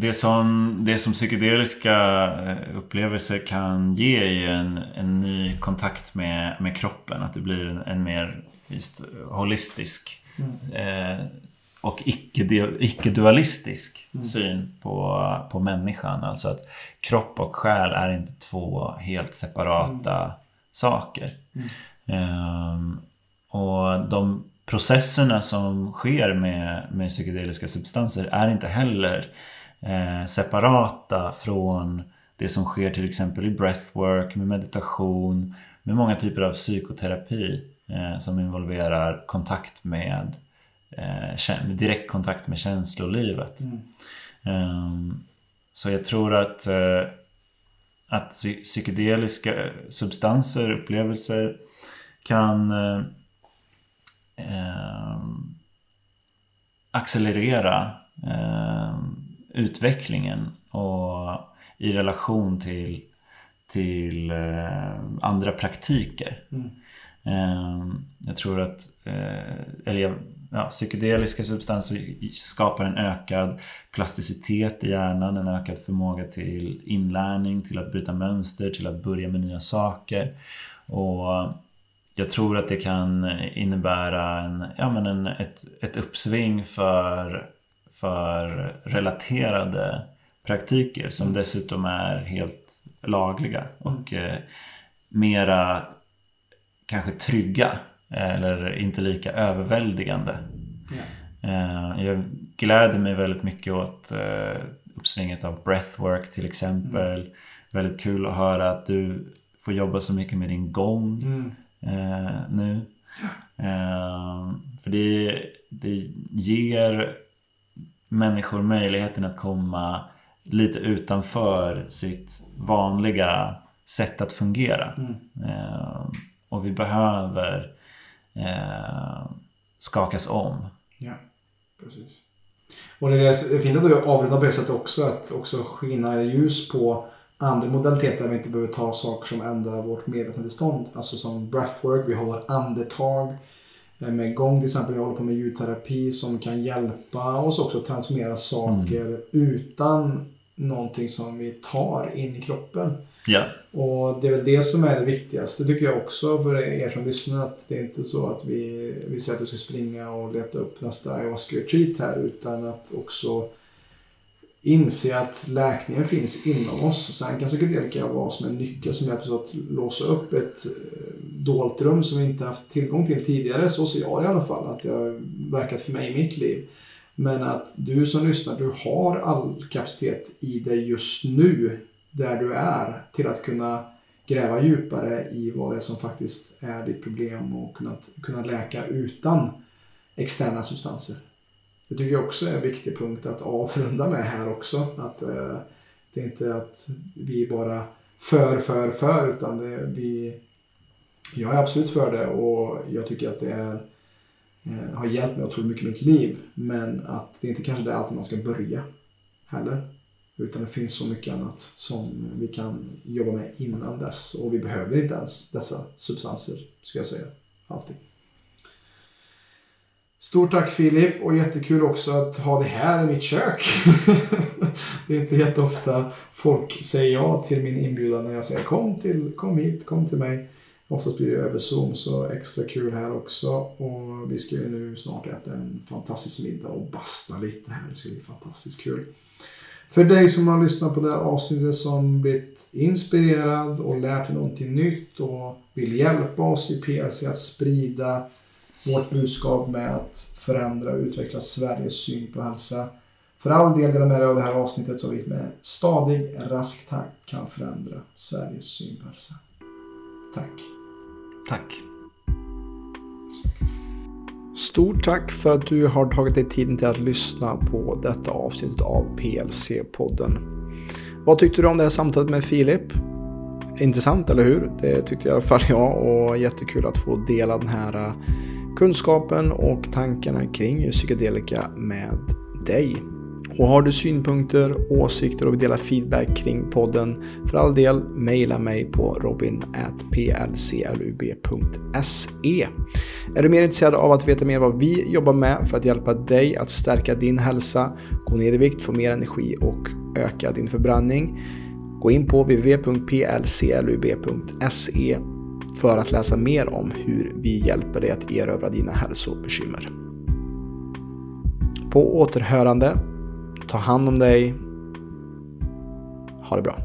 Det som, det som psykedeliska eh, upplevelser kan ge är ju en, en ny kontakt med, med kroppen. Att det blir en, en mer just holistisk mm. eh, och icke-dualistisk mm. syn på, på människan. Alltså att kropp och själ är inte två helt separata mm. saker. Um, och de processerna som sker med, med psykedeliska substanser är inte heller eh, separata från det som sker till exempel i breathwork, med meditation, med många typer av psykoterapi eh, som involverar kontakt med eh, direkt kontakt med känslolivet. Mm. Um, så jag tror att, eh, att psykedeliska substanser, upplevelser kan eh, eh, accelerera eh, utvecklingen och i relation till, till eh, andra praktiker. Mm. Ehm, jag tror att eh, eller ja, psykedeliska substanser skapar en ökad plasticitet i hjärnan, en ökad förmåga till inlärning, till att bryta mönster, till att börja med nya saker. Och jag tror att det kan innebära en, ja, men en, ett, ett uppsving för, för relaterade praktiker som mm. dessutom är helt lagliga och mm. eh, mera kanske trygga eller inte lika överväldigande. Yeah. Jag gläder mig väldigt mycket åt eh, uppsvinget av breathwork till exempel. Mm. Väldigt kul att höra att du får jobba så mycket med din gång mm. Eh, nu. Eh, för det, det ger människor möjligheten att komma lite utanför sitt vanliga sätt att fungera. Mm. Och vi behöver eh, skakas om. Ja, precis. Och det är fint att du avrundar på det sättet också, att också skina ljus på andra modaliteter där vi inte behöver ta saker som ändrar vårt medvetandestånd. Alltså som breathwork, vi har andetag eh, med gång till exempel. Vi håller på med ljudterapi som kan hjälpa oss också att transformera saker mm. utan någonting som vi tar in i kroppen. Ja. Och det är väl det som är det viktigaste tycker jag också för er som lyssnar. Att det är inte så att vi, vi säger att du ska springa och leta upp nästa ayahuasca-retreat här utan att också inse att läkningen finns inom oss. Sen kan psykedelika vara som en nyckel som hjälper oss att låsa upp ett dolt rum som vi inte haft tillgång till tidigare. Så ser jag det i alla fall, att det har verkat för mig i mitt liv. Men att du som lyssnar, du har all kapacitet i dig just nu där du är till att kunna gräva djupare i vad det är som faktiskt är ditt problem och kunna, kunna läka utan externa substanser. Det tycker jag också är en viktig punkt att avrunda med här också. Att eh, Det är inte att vi bara för, för, för utan det, vi, jag är absolut för det och jag tycker att det är, eh, har hjälpt mig otroligt mycket i mitt liv. Men att det är inte kanske det alltid man ska börja heller. Utan det finns så mycket annat som vi kan jobba med innan dess. Och vi behöver inte ens dessa substanser, ska jag säga. Alltid. Stort tack Filip och jättekul också att ha det här i mitt kök. [LAUGHS] det är inte jätteofta folk säger ja till min inbjudan när jag säger kom, till, kom hit, kom till mig. Oftast blir det över Zoom så extra kul här också. Och vi ska ju nu snart äta en fantastisk middag och basta lite här. Det ska bli fantastiskt kul. För dig som har lyssnat på det här avsnittet som blivit inspirerad och lärt dig någonting nytt och vill hjälpa oss i PLC att sprida vårt budskap med att förändra och utveckla Sveriges syn på hälsa. För all del dela med dig av det här avsnittet så vi med stadig, rask takt kan förändra Sveriges syn på hälsa. Tack. Tack. stort tack för att du har tagit dig tiden till att lyssna på detta avsnitt av PLC-podden. Vad tyckte du om det här samtalet med Filip? Intressant, eller hur? Det tyckte i alla fall jag och jättekul att få dela den här eh, kunskapen och tankarna kring psykedelika med dig. Och har du synpunkter, åsikter och vill dela feedback kring podden, för all del, mejla mig på robin.plclub.se. Är du mer intresserad av att veta mer vad vi jobbar med för att hjälpa dig att stärka din hälsa, gå ner i vikt, få mer energi och öka din förbränning? Gå in på www.plclub.se för att läsa mer om hur vi hjälper dig att erövra dina hälsobekymmer. På återhörande Ta hand om dig. Ha det bra.